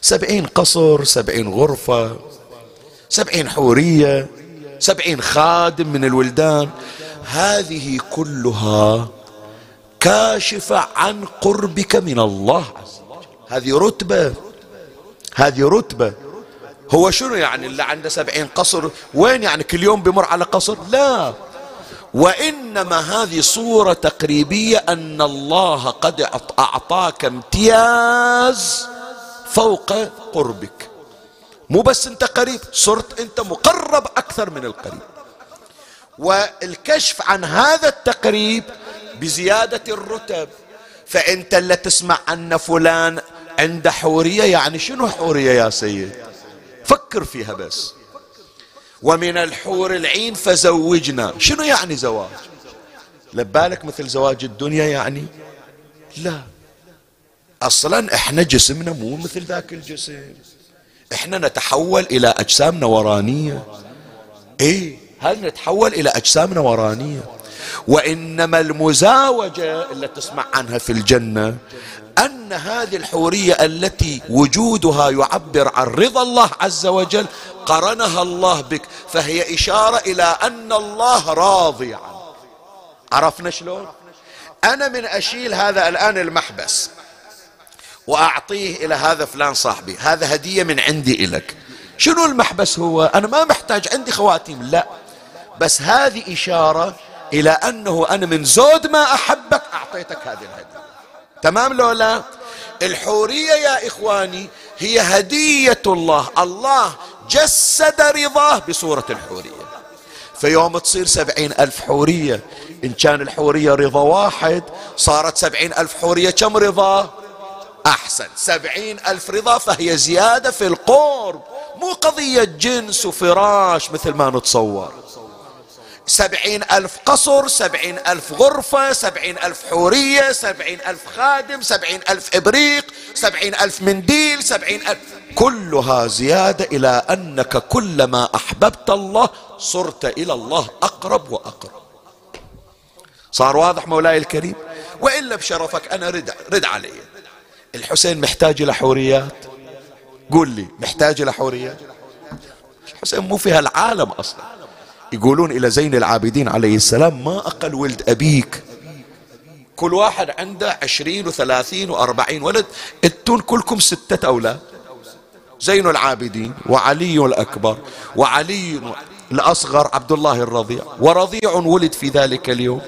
سبعين قصر سبعين غرفة سبعين حورية سبعين خادم من الولدان. هذه كلها كاشفة عن قربك من الله هذه رتبة هذه رتبة. هو شنو يعني اللي عنده سبعين قصر؟ وين يعني كل يوم بمر على قصر؟ لا. وإنما هذه صورة تقريبية أن الله قد أعطاك امتياز فوق قربك. مو بس انت قريب صرت انت مقرب أكثر من القريب. والكشف عن هذا التقريب بزيادة الرتب. فأنت اللي تسمع أن فلان عنده حورية يعني شنو حورية يا سيد؟ فكر فيها بس. ومن الحور العين فزوجنا. شنو يعني زواج؟ لبالك مثل زواج الدنيا يعني؟ لا. أصلا إحنا جسمنا مو مثل ذاك الجسم. إحنا نتحول إلى اجسام نورانيه إيه هل نتحول إلى اجسام نورانيه وإنما المزاوجة اللي تسمع عنها في الجنة أن هذه الحورية التي وجودها يعبر عن رضا الله عز وجل قرنها الله بك. فهي إشارة إلى أن الله راضي عنه عرفنا شلون؟ أنا من أشيل هذا الآن المحبس. وأعطيه إلى هذا فلان صاحبي هذا هدية من عندي إلك. شنو المحبس هو؟ أنا ما محتاج عندي خواتيم لا. بس هذه إشارة إلى أنه أنا من زود ما أحبك أعطيتك هذه الهدية. تمام لو لا؟ الحورية يا إخواني هي هدية الله. الله جسد رضاه بصورة الحورية. فيوم تصير سبعين ألف حورية إن كان الحورية رضا واحد صارت سبعين ألف حورية كم رضا؟ أحسن. سبعين ألف رضا فهي زيادة في القرب. مو قضية جنس وفراش مثل ما نتصور. سبعين ألف قصر سبعين ألف غرفة سبعين ألف حورية سبعين ألف خادم سبعين ألف إبريق سبعين ألف منديل سبعين ألف. كلها زيادة إلى أنك كلما أحببت الله صرت إلى الله أقرب وأقرب. صار واضح مولاي الكريم؟ وإلا بشرفك أنا رد, رد علي. الحسين محتاج إلى حوريات؟ قول لي محتاج إلى حوريات؟ الحسين مو فيها العالم أصلا. يقولون إلى زين العابدين عليه السلام ما أقل ولد أبيك. كل واحد عنده عشرين وثلاثين وأربعين ولد. أنتون كلكم ستة أولاد. زين العابدين وعلي الأكبر وعلي الأصغر عبد الله الرضيع. ورضيع ولد في ذلك اليوم.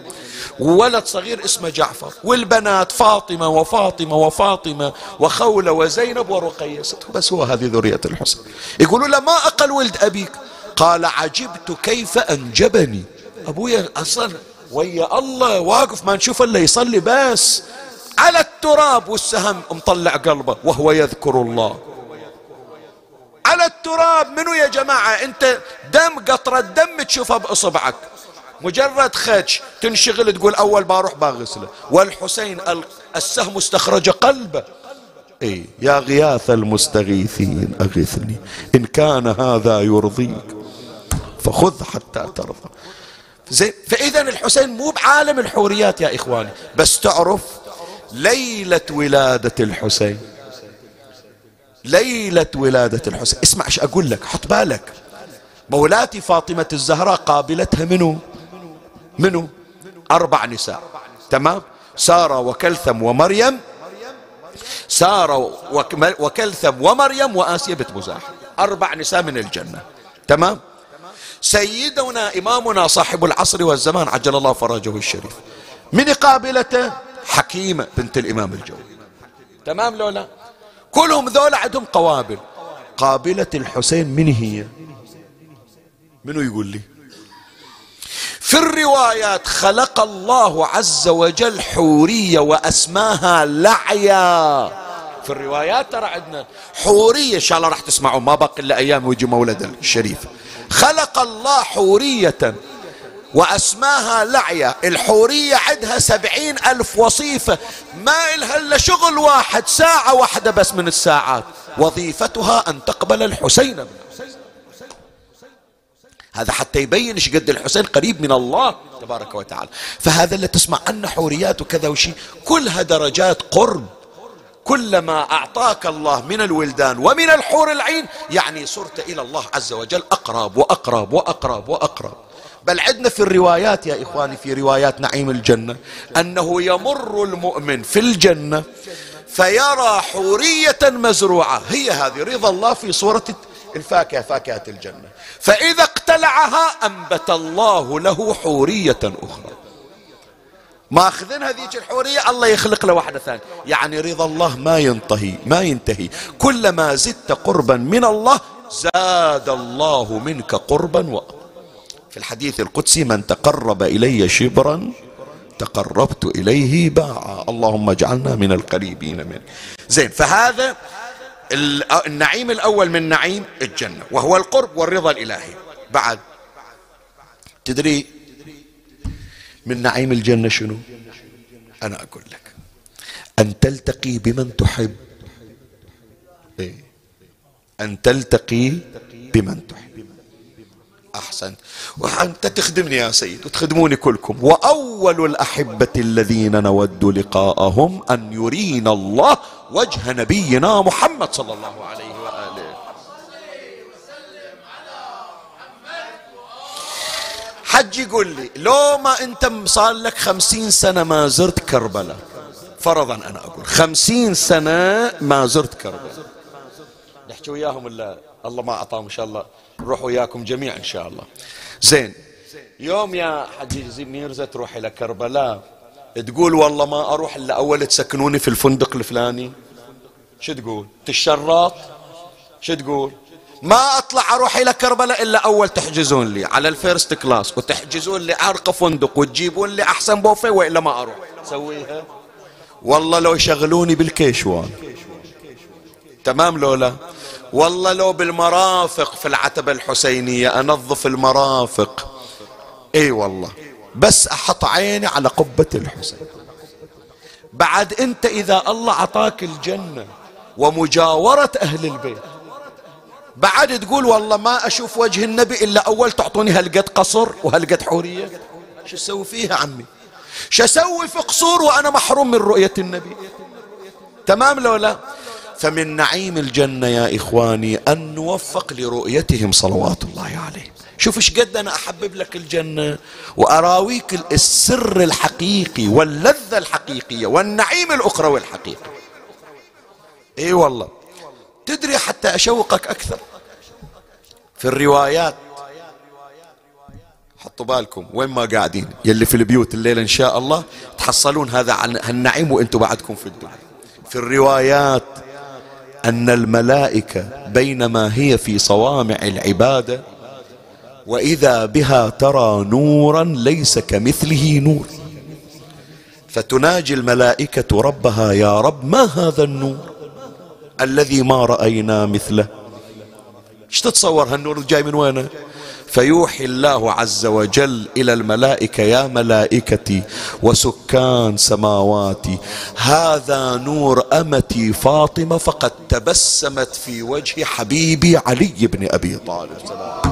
وولد صغير اسمه جعفر والبنات فاطمة وفاطمة وفاطمة وخولة وزينب ورقية. بس هو هذه ذرية الحسن. يقولوا له ما أقل ولد أبيك؟ قال عجبت كيف أنجبني. أبويا أصلا ويا الله واقف ما نشوف إلا يصلي بس. على التراب والسهم مطلع قلبه وهو يذكر الله. على التراب منو يا جماعة؟ أنت دم قطرة دم تشوفها بإصبعك. مجرد خدش تنشغل تقول أول بروح بغسله والحسين السهم استخرج قلبه. إي يا غياث المستغيثين أغثني. إن كان هذا يرضيك فخذ حتى ترضى. زين فإذا الحسين مو بعالم الحوريات يا إخواني. بس تعرف ليلة ولادة الحسين. ليلة ولادة الحسين. اسمع إيش أقول لك؟ حط بالك. مولاتي فاطمة الزهراء قابلتها منو؟ منو؟ أربع نساء. تمام؟ سارة وكلثم ومريم. سارة وكلثم ومريم وآسيا بنت مزاحم. أربع نساء من الجنة. تمام؟ سيدنا إمامنا صاحب العصر والزمان عجل الله فرجه الشريف. من قابلته؟ حكيمة بنت الإمام الجوي تمام لولا كلهم ذولا عندهم قوابل. قابلة الحسين من هي؟ منو يقول لي؟ في الروايات خلق الله عز وجل حورية وأسماها لعيا. في الروايات ترى عندنا حورية. إن شاء الله راح تسمعوا ما بقي إلا أيام ويجي مولد الشريف. خلق الله حورية وأسماها لعية الحورية عندها سبعين ألف وصيفة. ما إلها إلا شغل واحد ساعة واحدة بس من الساعات. وظيفتها أن تقبل الحسين. من هذا حتى يبين إيش قد الحسين قريب من الله تبارك وتعالى. فهذا اللي تسمع عنه حوريات وكذا وشي كلها درجات قرب. كلما أعطاك الله من الولدان ومن الحور العين يعني صرت إلى الله عز وجل أقرب وأقرب وأقرب وأقرب. بل عندنا في الروايات يا إخواني في روايات نعيم الجنة أنه يمر المؤمن في الجنة فيرى حورية مزروعة. هي هذه رضا الله في صورة الفاكهة فاكهة الجنة. فإذا اقتلعها أنبت الله له حورية أخرى. ماخذين هذيك الحورية الله يخلق له واحدة ثانية. يعني رضا الله ما ينتهي ما ينتهي. كلما زدت قربا من الله زاد الله منك قربا و في الحديث القدسي من تقرب إلي شبرا تقربت إليه باعا. اللهم اجعلنا من القريبين منه. زين فهذا النعيم الأول من نعيم الجنة وهو القرب والرضا الإلهي. بعد تدري من نعيم الجنة شنو؟ أنا أقول لك. أن تلتقي بمن تحب. إيه؟ أن تلتقي بمن تحب. أحسن وأنت تخدمني يا سيد وتخدموني كلكم. وأول الأحبة الذين نود لقاءهم أن يرينا الله وجه نبينا محمد صلى الله عليه وآله. حج يقول لي لو ما أنت صار لك خمسين سنة ما زرت كربلاء. فرضا أنا أقول خمسين سنة ما زرت كربلاء. نحكي وياهم الا الله ما أعطاهم إن شاء الله. نروح وياكم جميعا إن شاء الله. زين يوم يا حجي ميرزا تروح إلى كربلاء تقول والله ما أروح إلا أول تسكنوني في الفندق الفلاني. شو تقول؟ تشرط؟ شو تقول؟ ما أطلع أروح إلى كربلاء إلا أول تحجزون لي على ال first class وتحجزون لي أرقى فندق وتجيبون لي أحسن بوفيه وإلا ما أروح. سويها والله لو يشغلوني بالكيشوان. تمام لولا؟ والله لو بالمرافق في العتبة الحسينية أنظف المرافق. إي والله. بس أحط عيني على قبة الحسين. بعد أنت إذا الله عطاك الجنة ومجاورة أهل البيت بعد تقول والله ما أشوف وجه النبي إلا أول تعطوني هالقد قصر وهالقد حورية. شو أسوي فيها عمي؟ شو أسوي في قصور وأنا محروم من رؤية النبي؟ تمام لو لا؟ فمن نعيم الجنة يا إخواني أن نوفق لرؤيتهم صلوات الله عليه شوف إيش قد أنا أحبب لك الجنة وأراويك السر الحقيقي واللذة الحقيقية والنعيم الأخروي الحقيقي إي والله. تدري حتى أشوقك أكثر؟ في الروايات. حطوا بالكم وين ما قاعدين؟ يلي في البيوت الليلة إن شاء الله تحصلون هذا عن هالنعيم وأنتم بعدكم في الدنيا. في الروايات أن الملائكة بينما هي في صوامع العبادة وإذا بها ترى نورا ليس كمثله نور. فتناجي الملائكة ربها يا رب ما هذا النور الذي ما رأينا مثله؟ إيش تتصور هالنور جاي من وينه؟ فيوحي الله عز وجل إلى الملائكة يا ملائكتي وسكان سماواتي هذا نور أمتي فاطمة فقد تبسمت في وجه حبيبي علي بن أبي طالب. سلام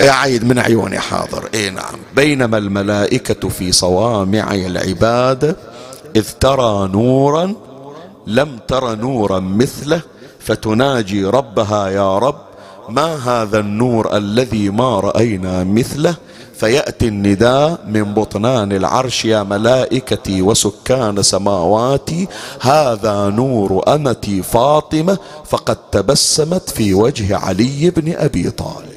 عيد من عيوني حاضر. إي نعم. بينما الملائكة في صوامع العبادة إذ ترى نورا لم تر نورا مثله فتناجي ربها يا رب ما هذا النور الذي ما رأينا مثله؟ فيأتي النداء من بطنان العرش يا ملائكتي وسكان سماواتي هذا نور أمتي فاطمة فقد تبسمت في وجه علي بن أبي طالب.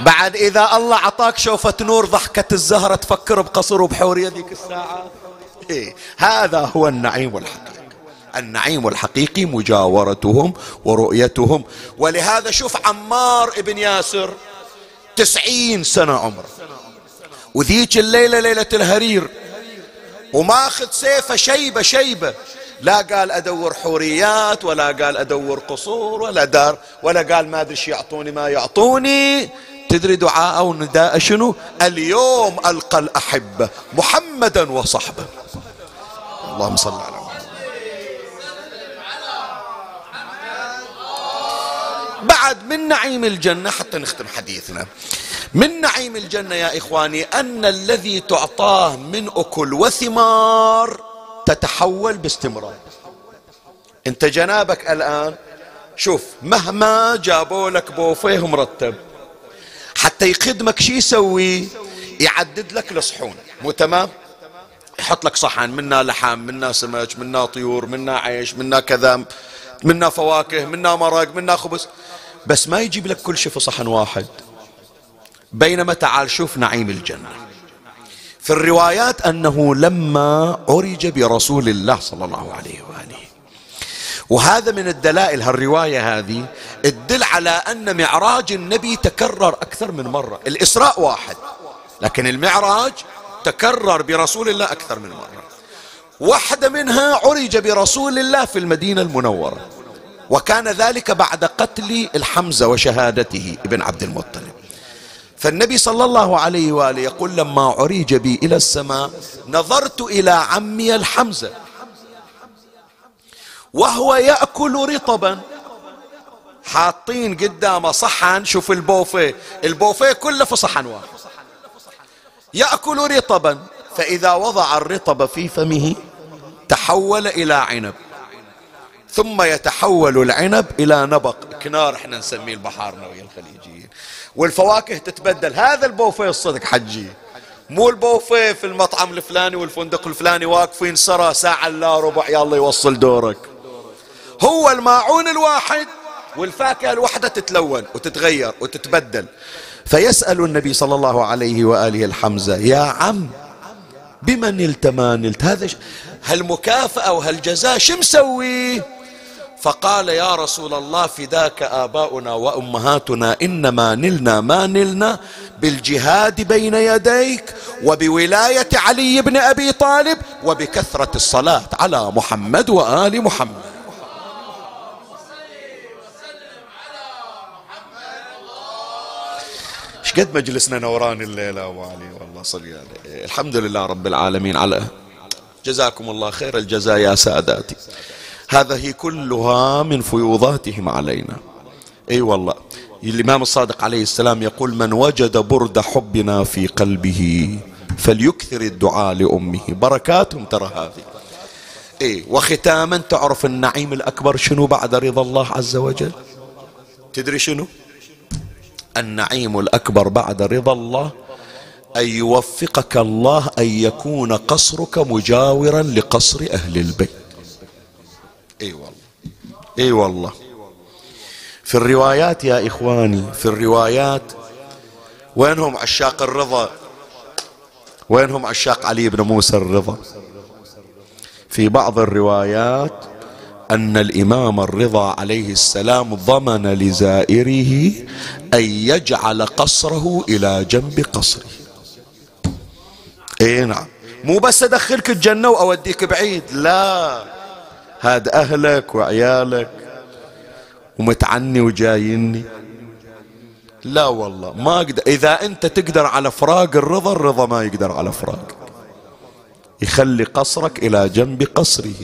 بعد إذا الله عطاك شوفة نور ضحكة الزهرة تفكر بقصر وبحور يديك الساعة. إيه هذا هو النعيم الحقيقي. النعيم الحقيقي مجاورتهم ورؤيتهم. ولهذا شوف عمار ابن ياسر تسعين سنة عمره وذيك الليلة ليلة الهرير وماخذ سيفه شيبة شيبة. لا قال أدور حوريات ولا قال أدور قصور ولا دار ولا قال ما أدري شو يعطوني ما يعطوني. تدري دعاء أو نداء شنو؟ اليوم ألقى الأحبة محمدا وصحبه اللهم صل على محمد. بعد من نعيم الجنة حتى نختم حديثنا. من نعيم الجنة يا إخواني أن الذي تعطاه من أكل وثمار تتحول باستمرار. أنت جنابك الآن شوف مهما جابوا لك بوفيه مرتب حتى يخدمك شي يسوي يعدد لك الصحون. مو تمام؟ يحط لك صحن منا لحم منا سمك منا طيور منا عيش منا كذا منا فواكه منا مرق منا خبز. بس ما يجيب لك كل شيء في صحن واحد. بينما تعال شوف نعيم الجنة. في الروايات أنه لما عرج برسول الله صلى الله عليه وآله. وهذا من الدلائل هالرواية هذه تدل على أن معراج النبي تكرر أكثر من مرة. الإسراء واحد لكن المعراج تكرر برسول الله أكثر من مرة. واحدة منها عرج برسول الله في المدينة المنورة وكان ذلك بعد قتل الحمزة وشهادته ابن عبد المطلب. فالنبي صلى الله عليه وآله يقول لما عرج بي إلى السماء نظرت إلى عمي الحمزة وهو يأكل رطبا. حاطين قدامه صحن. شوف البوفيه. البوفيه كله في صحن واحد. يأكل رطبا. فإذا وضع الرطب في فمه تحول إلى عنب. ثم يتحول العنب إلى نبق. كنار إحنا نسميه البحارنا ويا الخليجيين والفواكه تتبدل. هذا البوفيه الصدق حجي. مو البوفيه في المطعم الفلاني والفندق الفلاني واقفين سرى ساعة الا ربع يلا يوصل دورك. هو الماعون الواحد. والفاكهة الواحدة تتلون وتتغير وتتبدل. فيسأل النبي صلى الله عليه وآله الحمزة يا عم بمن نلت ما نلت هذا هالمكافأة وهالجزاء شو مسوي؟ فقال يا رسول الله فداك آباؤنا وأمهاتنا إنما نلنا ما نلنا بالجهاد بين يديك وبولاية علي بن أبي طالب وبكثرة الصلاة على محمد وآل محمد. قد مجلسنا نوراني الليلة أبو علي؟ والله صلي عليه الحمد لله رب العالمين على جزاكم الله خير الجزاء يا ساداتي. هذه كلها من فيوضاتهم علينا. إي والله. الامام الصادق عليه السلام يقول من وجد برد حبنا في قلبه فليكثر الدعاء لأمه. بركاتهم ترى هذه. إي وختاما تعرف النعيم الأكبر شنو بعد رضا الله عز وجل؟ تدري شنو؟ النعيم الأكبر بعد رضا الله أن يوفقك الله أن يكون قصرك مجاورا لقصر أهل البيت. إي والله. إي والله. في الروايات يا إخواني في الروايات وينهم عشاق الرضا؟ وينهم عشاق علي بن موسى الرضا؟ في بعض الروايات أن الإمام الرضا عليه السلام ضمن لزائره أن يجعل قصره إلى جنب قصره. اي نعم. مو بس أدخلك الجنة وأوديك بعيد لا. هاد أهلك وعيالك ومتعني وجايني. لا والله ما أقدر. إذا أنت تقدر على فراق الرضا الرضا ما يقدر على فراق يخلي قصرك إلى جنب قصره.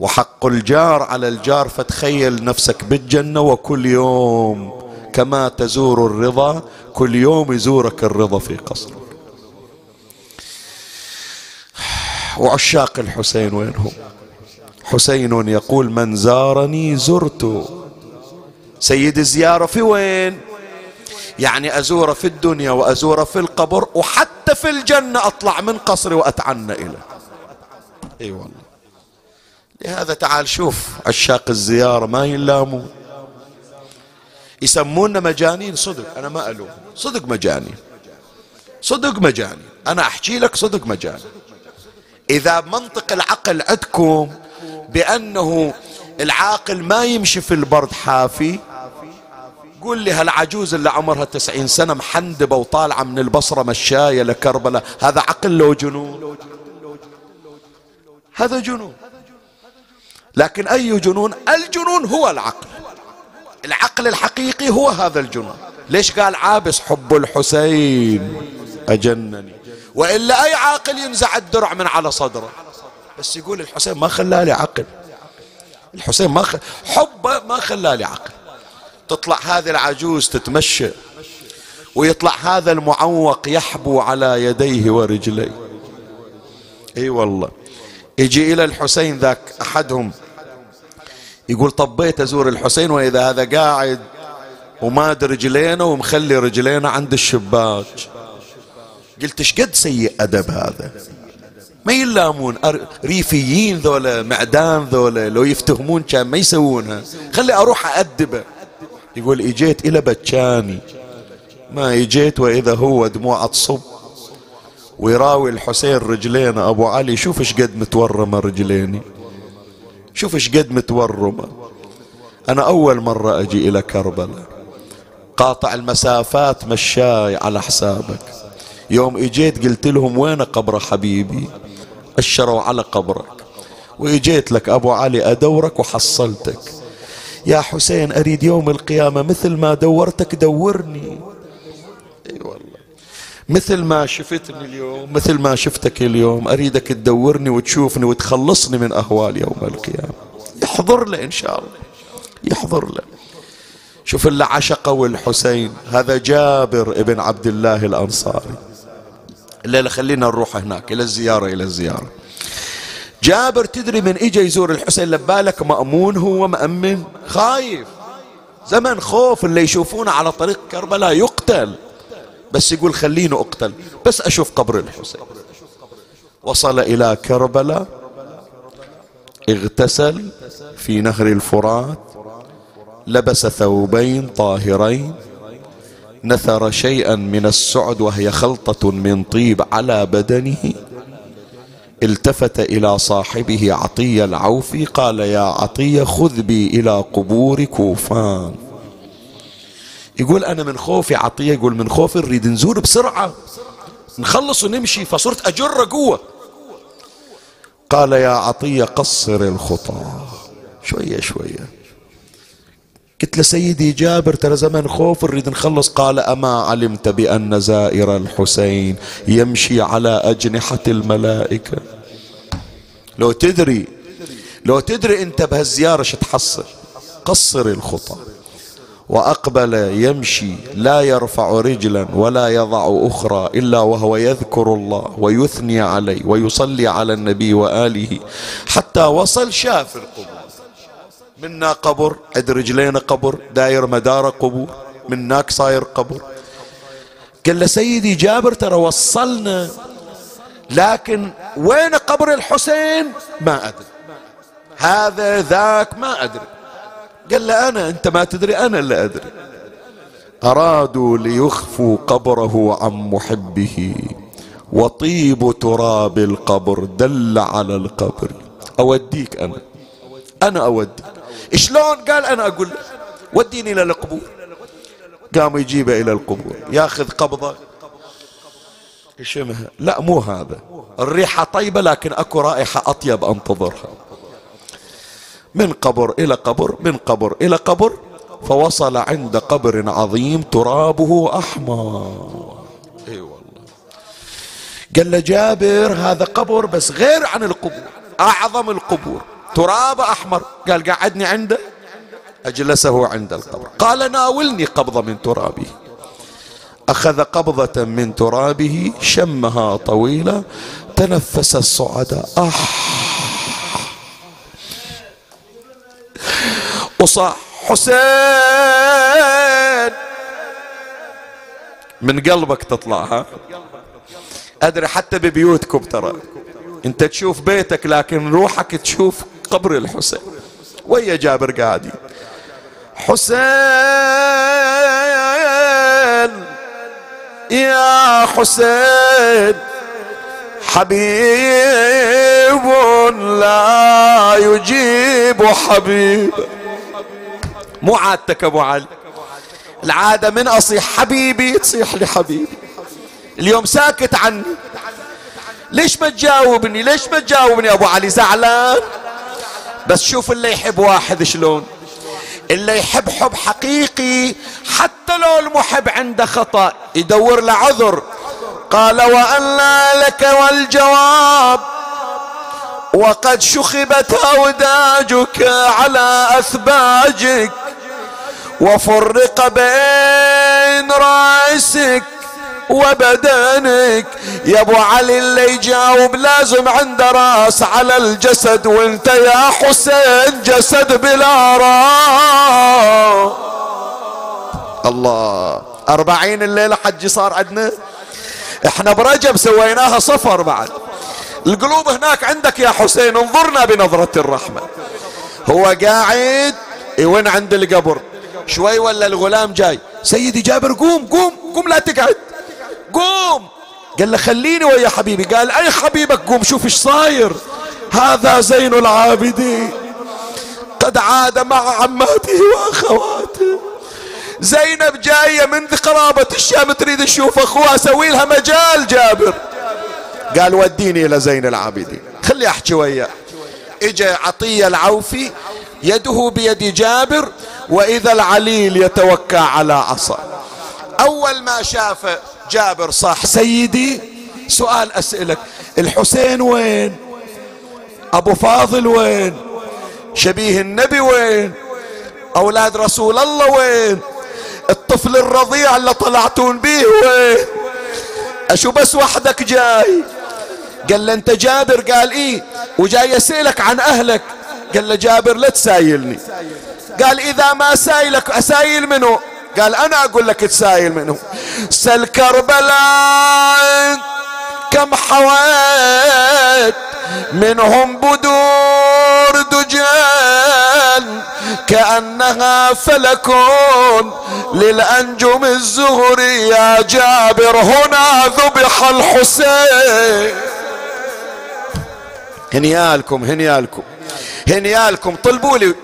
وحق الجار على الجار فتخيل نفسك بالجنة وكل يوم كما تزور الرضا كل يوم يزورك الرضا في قصرك وعشاق الحسين وينهم حسين يقول من زارني زرت. سيد الزيارة في وين؟ يعني أزوره في الدنيا وأزوره في القبر وحتى في الجنة أطلع من قصري وأتعنى إليه. أي والله. لهذا تعال شوف عشاق الزيارة ما يلاموا يسمونا مجانين صدق أنا ما ألوم. صدق مجانين. صدق مجانين. أنا أحكي لك صدق مجانين. إذا منطق العقل عندكم بأنه العاقل ما يمشي في البرد حافي قول لي هالعجوز اللي عمرها تسعين سنة محندبة وطالعة من البصرة مشاية لكربلاء؟ هذا عقل لو جنون. هذا جنون. لكن أي جنون؟ الجنون هو العقل. العقل الحقيقي هو هذا الجنون. ليش قال عابس حب الحسين؟ أجنني. وإلا أي عاقل ينزع الدرع من على صدره. بس يقول الحسين ما خلالي عقل. الحسين ما خ... حبه ما خلالي عقل. تطلع هذه العجوز تتمشى. ويطلع هذا المعوق يحبو على يديه ورجليه. إي والله. يجي إلى الحسين ذاك أحدهم يقول طبيت أزور الحسين وإذا هذا قاعد وماد رجلينه ومخلي رجلينه عند الشباك. قلت إيش قد سيء أدب هذا؟ ما يلامون ريفيين ذولا معدان ذولا لو يفتهمون كان ما يسوونها. خلي أروح أدبه يقول إجيت إلى بتشاني. ما إجيت وإذا هو دموع تصب ويراوي الحسين رجلينا أبو علي شوف إيش قد متورمة رجليني. شوف إيش قد متورمة أنا أول مرة أجي إلى كربلاء. قاطع المسافات مشاي على حسابك. يوم إجيت قلت لهم وين قبر حبيبي؟ أشروا على قبرك. وإجيت لك أبو علي أدورك وحصلتك. يا حسين أريد يوم القيامة مثل ما دورتك دورني. اي والله مثل ما شفتني اليوم مثل ما شفتك اليوم أريدك تدورني وتشوفني وتخلصني من أهوال يوم القيامة. يحضر له إن شاء الله. يحضر له. شوف اللي عشقه الحسين هذا جابر ابن عبد الله الأنصاري. الليلة خلينا نروح هناك إلى الزيارة إلى الزيارة. جابر تدري من إجا يزور الحسين؟ لبالك مأمون هو مأمن خايف. زمن خوف اللي يشوفونه على طريق كربلاء يقتل. بس يقول خليني أقتل بس أشوف قبر الحسين. وصل إلى كربلاء اغتسل في نهر الفرات لبس ثوبين طاهرين نثر شيئا من السعد وهي خلطة من طيب على بدنه التفت إلى صاحبه عطية العوفي قال يا عطية خذ بي إلى قبور كوفان. يقول أنا من خوفي عطية يقول من خوفي نريد نزور بسرعة. نخلص ونمشي فصرت أجر قوة. قال يا عطية قصر الخطى. شوية شوية. قلت له سيدي جابر ترى زمن خوف نريد نخلص. قال أما علمت بأن زائر الحسين يمشي على أجنحة الملائكة. لو تدري لو تدري أنت بهالزيارة تحصل؟ قصر الخطى. وأقبل يمشي لا يرفع رجلا ولا يضع أخرى إلا وهو يذكر الله ويثني عليه ويصلي على النبي وآله حتى وصل شاف القبور منا قبر عند رجلينا قبر داير مدار قبور مناك صاير قبر. قال له سيدي جابر ترى وصلنا لكن وين قبر الحسين؟ ما أدري. هذا ذاك ما أدري. قال له أنا أنت ما تدري أنا اللي أدري. أرادوا ليخفوا قبره عن محبه. وطيب تراب القبر دل على القبر. أوديك أنا. أنا أوديك شلون قال أنا؟ أقول وديني إلى القبور. قام يجيبه إلى القبور. ياخذ قبضة. يشمها لا مو هذا. الريحة طيبة لكن أكو رائحة أطيب أنتظرها. من قبر إلى قبر من قبر إلى قبر فوصل عند قبر عظيم ترابه أحمر. إي والله. قال له جابر هذا قبر بس غير عن القبور أعظم القبور تراب أحمر. قال قعدني عنده أجلسه عند القبر. قال ناولني قبضة من ترابه. أخذ قبضة من ترابه شمها طويلة تنفس الصعداء أح وصاح حسين. من قلبك تطلع ها؟ أدري حتى ببيوتكم ترى. أنت تشوف بيتك لكن روحك تشوف قبر الحسين. ويا جابر قاعدين حسين. يا حسين. حبيب لا يجيب حبيب. مو عادتك أبو علي. العادة من أصيح حبيبي تصيح لي حبيبي اليوم ساكت عني. ليش ما تجاوبني؟ ليش ما تجاوبني أبو علي؟ زعلان. بس شوف اللي يحب واحد شلون. اللي يحب حب حقيقي حتى لو المحب عنده خطأ يدور له عذر. قال وأن لك والجواب وقد شخبت أوداجك على أثباجك وفرق بين رأسك وبدنك. يا أبو علي اللي يجاوب لازم عنده رأس على الجسد وأنت يا حسين جسد بلا راس. الله. أربعين الليلة حجي صار عندنا؟ إحنا برجب سويناها صفر بعد. القلوب هناك عندك يا حسين انظرنا بنظرة الرحمة. هو قاعد وين عند القبر. شوي ولا الغلام جاي؟ سيدي جابر قوم قوم قوم لا تقعد. قوم. قال له خليني ويا حبيبي. قال أي حبيبك؟ قوم شوف إيش صاير. هذا زين العابدين. قد عاد مع عماته وأخواته. زينب جاية من قرابه الشام تريد تشوف أخوها أسوي لها مجال جابر. قال وديني إلى زين العابدين. خلي أحكي وياه. إجا عطية العوفي يده بيد جابر وإذا العليل يتوكى على عصا. أول ما شاف جابر صاح سيدي سؤال اسالك الحسين وين؟ أبو فاضل وين؟ شبيه النبي وين؟ أولاد رسول الله وين؟ الطفل الرضيع اللي طلعتون به وين؟ أشو بس وحدك جاي؟ قال له أنت جابر؟ قال إيه؟ وجاي اسالك عن أهلك. قال له جابر لا تسايلني. قال إذا ما سايلك أسايل منه؟ قال أنا أقول لك تسايل منه. سل كربلاء كم حويت منهم بدور دجال كأنها فلكون للأنجم الزهري يا جابر. هنا ذبح الحسين. هنيالكم هنيالكم هنيالكم. طلبوا لي.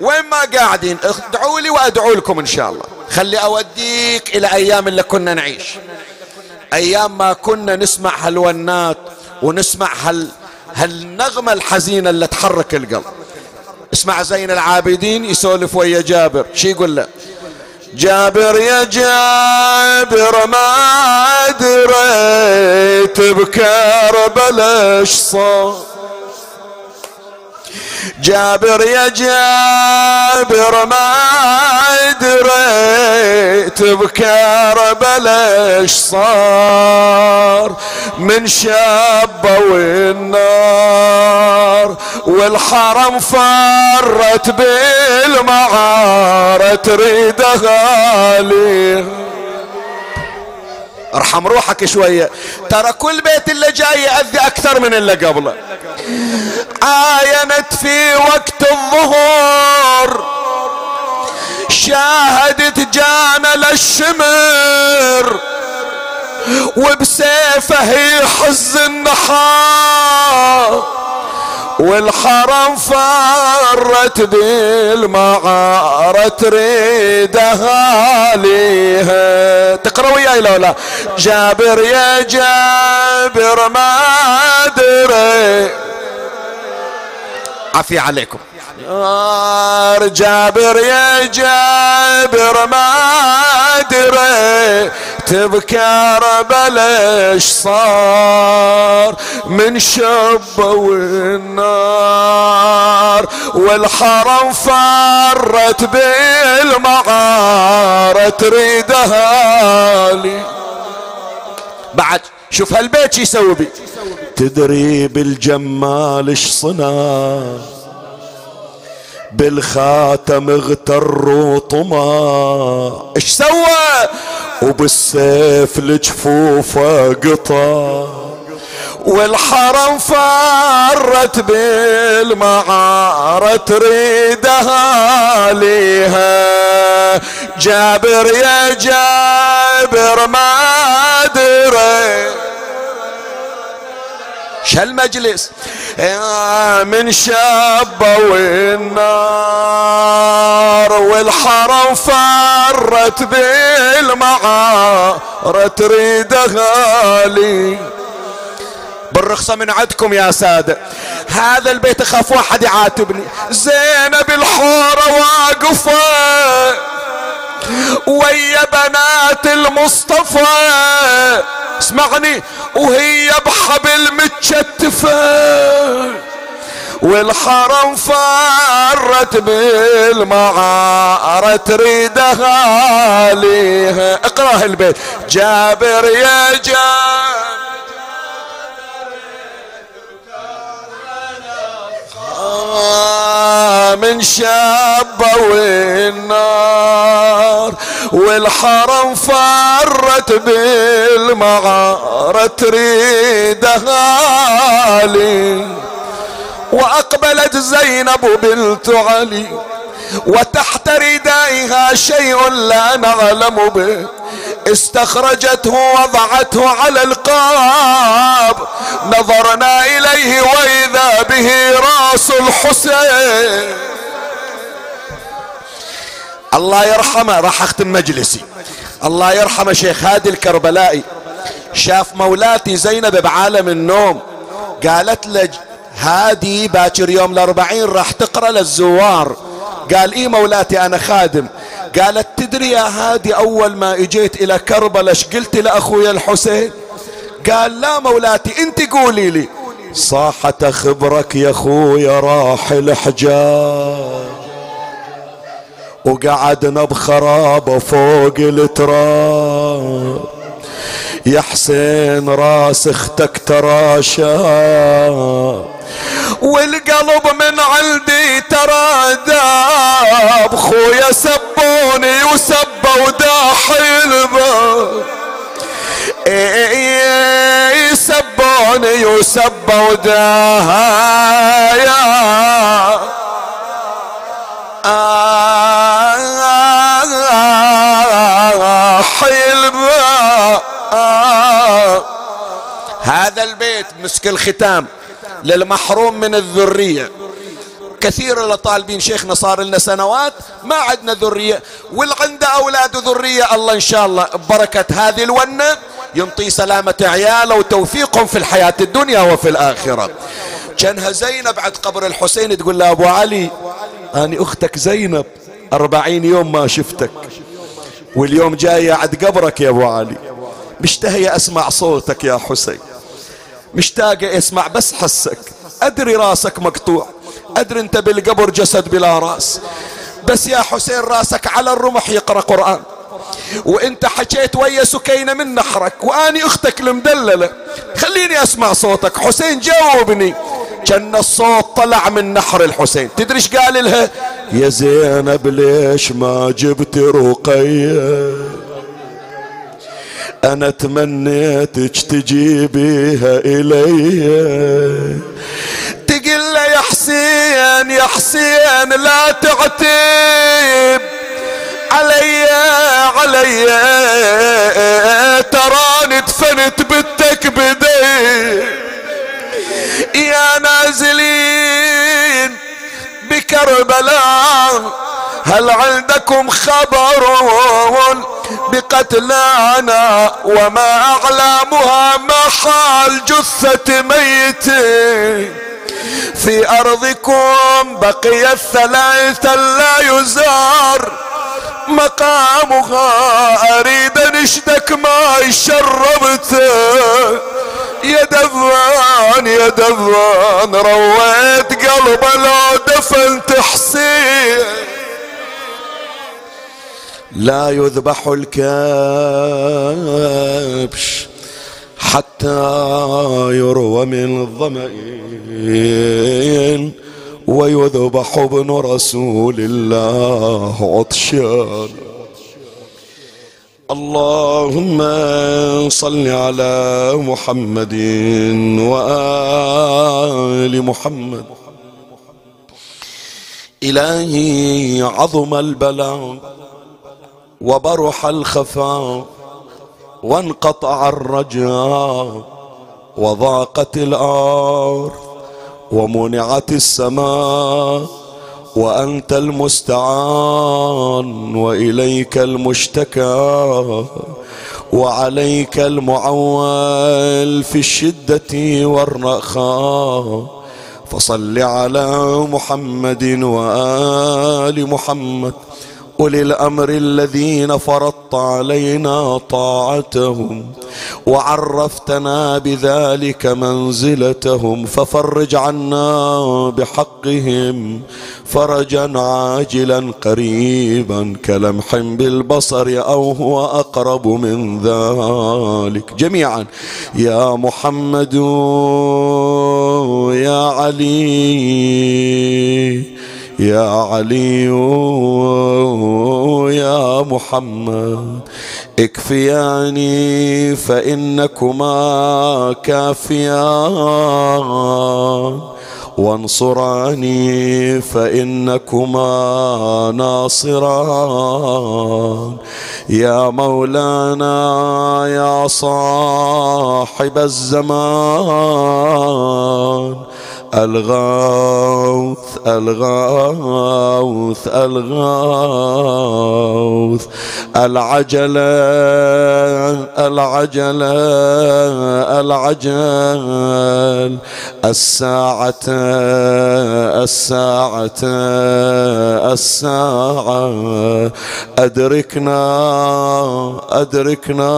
وين ما قاعدين ادعوا لي وادعوا لكم إن شاء الله. خلي أوديك إلى أيام اللي كنا نعيش. أيام ما كنا نسمع هالونات ونسمع هال هالنغمة الحزينة اللي تحرك القلب؟ اسمع زين العابدين يسولف ويا جابر. شي يقول له؟ جابر يا جابر ما دريت بكربلاء صار. جابر يا جابر ما دريت بكربلاء صار من شابوا النار والحرم فرت بالمعارة تريدها لي. ارحم روحك شوية. ترى كل بيت اللي جاي يأذي أكثر من اللي قبله. عاينت في وقت الظهور. شاهدت جانا للشمر وبسيفه يحز النحار. والحرم فرت بالمعارة تريدها ليها. تقرا وياي لو لا جابر يا جابر ما أدري. عافية عليكم. نار جابر يا جابر ما ادري تذكر بلش صار من شبوا النار والحرم فرت بالمعار تريدها لي. بعد شوف هالبيت يسوي بي. تدري بالجمال إيش صنع؟ بالخاتم اغتر وطمع. إيش سوى؟ وبالسيف لجفوفه قطع. والحرم فرت بالمعارة تريدها ليها. جابر يا جابر ما أدري. المجلس من شابوا النار والحرم فرت بالمعارة تريدها لي. بالرخصة من عندكم يا سادة. هذا البيت أخاف واحد يعاتبني. زينب الحورة واقفة. ويا بنات المصطفى. اسمعني وهي بحبل متشتفة. والحرم فرت بالمعارة تريدها ليها. اقرأ البيت. جابر يا جابر من شابه والنار والحرم فرت بال المغارة تريدها لي. وأقبلت زينب بنت علي وتحت ردائها شيء لا نعلم به. استخرجته وضعته على القاب. نظرنا إليه وإذا به راس الحسين. الله يرحمه راح أختم مجلسي. الله يرحمه شيخ هادي الكربلائي. شاف مولاتي زينب بعالم النوم. قالت له هادي باكر يوم الأربعين راح تقرأ للزوار. قال إي مولاتي أنا خادم. قالت تدري يا هادي أول ما إجيت إلى كربلاء إيش قلت لاخويا الحسين؟ قال لا مولاتي أنت قولي لي. صاحة خبرك يا اخويا راح الحجاج وقعدنا بخرابة فوق التراب. يا حسين راس أختك تراشا والقلب من عندي ترى داب خويا سبوني وسبوا داحي الباب سبوني وسبوا داحي هذا البيت مسك الختام للمحروم من الذرية كثير اللي طالبين شيخنا صار لنا سنوات ما عندنا ذرية واللي عنده أولاد ذرية الله إن شاء الله ببركة هذه الونة ينطي سلامة عياله وتوفيقهم في الحياة الدنيا وفي الآخرة. كانها زينب بعد قبر الحسين تقول له أبو علي أنا أختك زينب أربعين يوم ما شفتك واليوم جاية عند قبرك يا أبو علي. مشتهية أسمع صوتك يا حسين مشتاقة أسمع بس حسك أدري راسك مقطوع. أدري أنت بالقبر جسد بلا رأس. بس يا حسين رأسك على الرمح يقرأ قرآن. وإنت حكيت ويا سكينة من نحرك وأني أختك المدللة. خليني أسمع صوتك. حسين جاوبني. كأن الصوت طلع من نحر الحسين. تدري إيش قال لها؟ يا زينب ليش ما جبت رقية؟ أنا تمنيتك تجيبيها إلي. يا حسين يا حسين لا تعتب. علي علي تراني دفنت بنتك بدي يا نازلين بكربلاء هل عندكم خبر بقتلانا؟ وما أعلامها ما حال جثة ميت في أرضكم بقي الثلاثة لا يزار. مقامها أريد نشدك ما شربته يا دفان يا دفان رويت قلبه لو دفنت حسين لا يذبح الكبش. حتى يروى من الظمئين ويذبح ابن رسول الله عطشان. اللهم صل على محمد وآل محمد. إلهي عظم البلاء وبرح الخفاء وانقطع الرجاء وضاقت الأرض ومنعت السماء وأنت المستعان وإليك المشتكى وعليك المعول في الشدة والرخاء فصل على محمد وآل محمد أولي الأمر الذين فرضت علينا طاعتهم وعرفتنا بذلك منزلتهم ففرج عنا بحقهم فرجا عاجلا قريبا كلمح بالبصر أو هو أقرب من ذلك. جميعا يا محمد يا علي يا علي يا محمد اكفياني فإنكما كافيان. وانصراني فإنكما ناصران. يا مولانا يا صاحب الزمان الغوث الغوث الغوث. العجلة العجلة العجل. الساعة الساعة الساعة. أدركنا أدركنا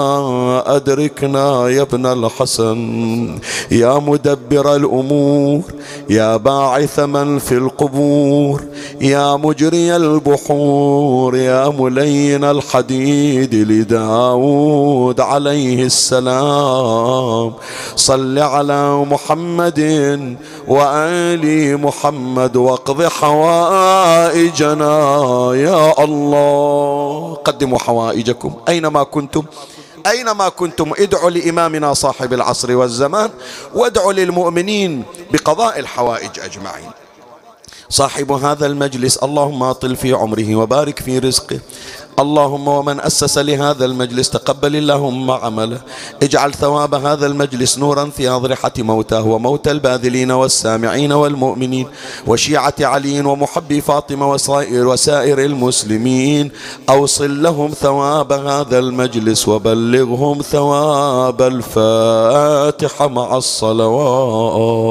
أدركنا يا ابن الحسن. يا مدبر الأمور يا باعث من في القبور يا مجري البحور يا ملين الحديد لداود عليه السلام. صل على محمد وآل محمد واقض حوائجنا. يا الله قدموا حوائجكم أينما كنتم. أينما كنتم ادعوا لإمامنا صاحب العصر والزمان وادعوا للمؤمنين بقضاء الحوائج أجمعين. صاحب هذا المجلس اللهم أطل في عمره وبارك في رزقه. اللهم ومن أسس لهذا المجلس تقبل اللهم عمله. اجعل ثواب هذا المجلس نورا في أضرحة موتاه وموتى الباذلين والسامعين والمؤمنين وشيعة علي ومحبي فاطمة وسائر وسائر المسلمين. أوصل لهم ثواب هذا المجلس وبلغهم ثواب الفاتحة مع الصلوات.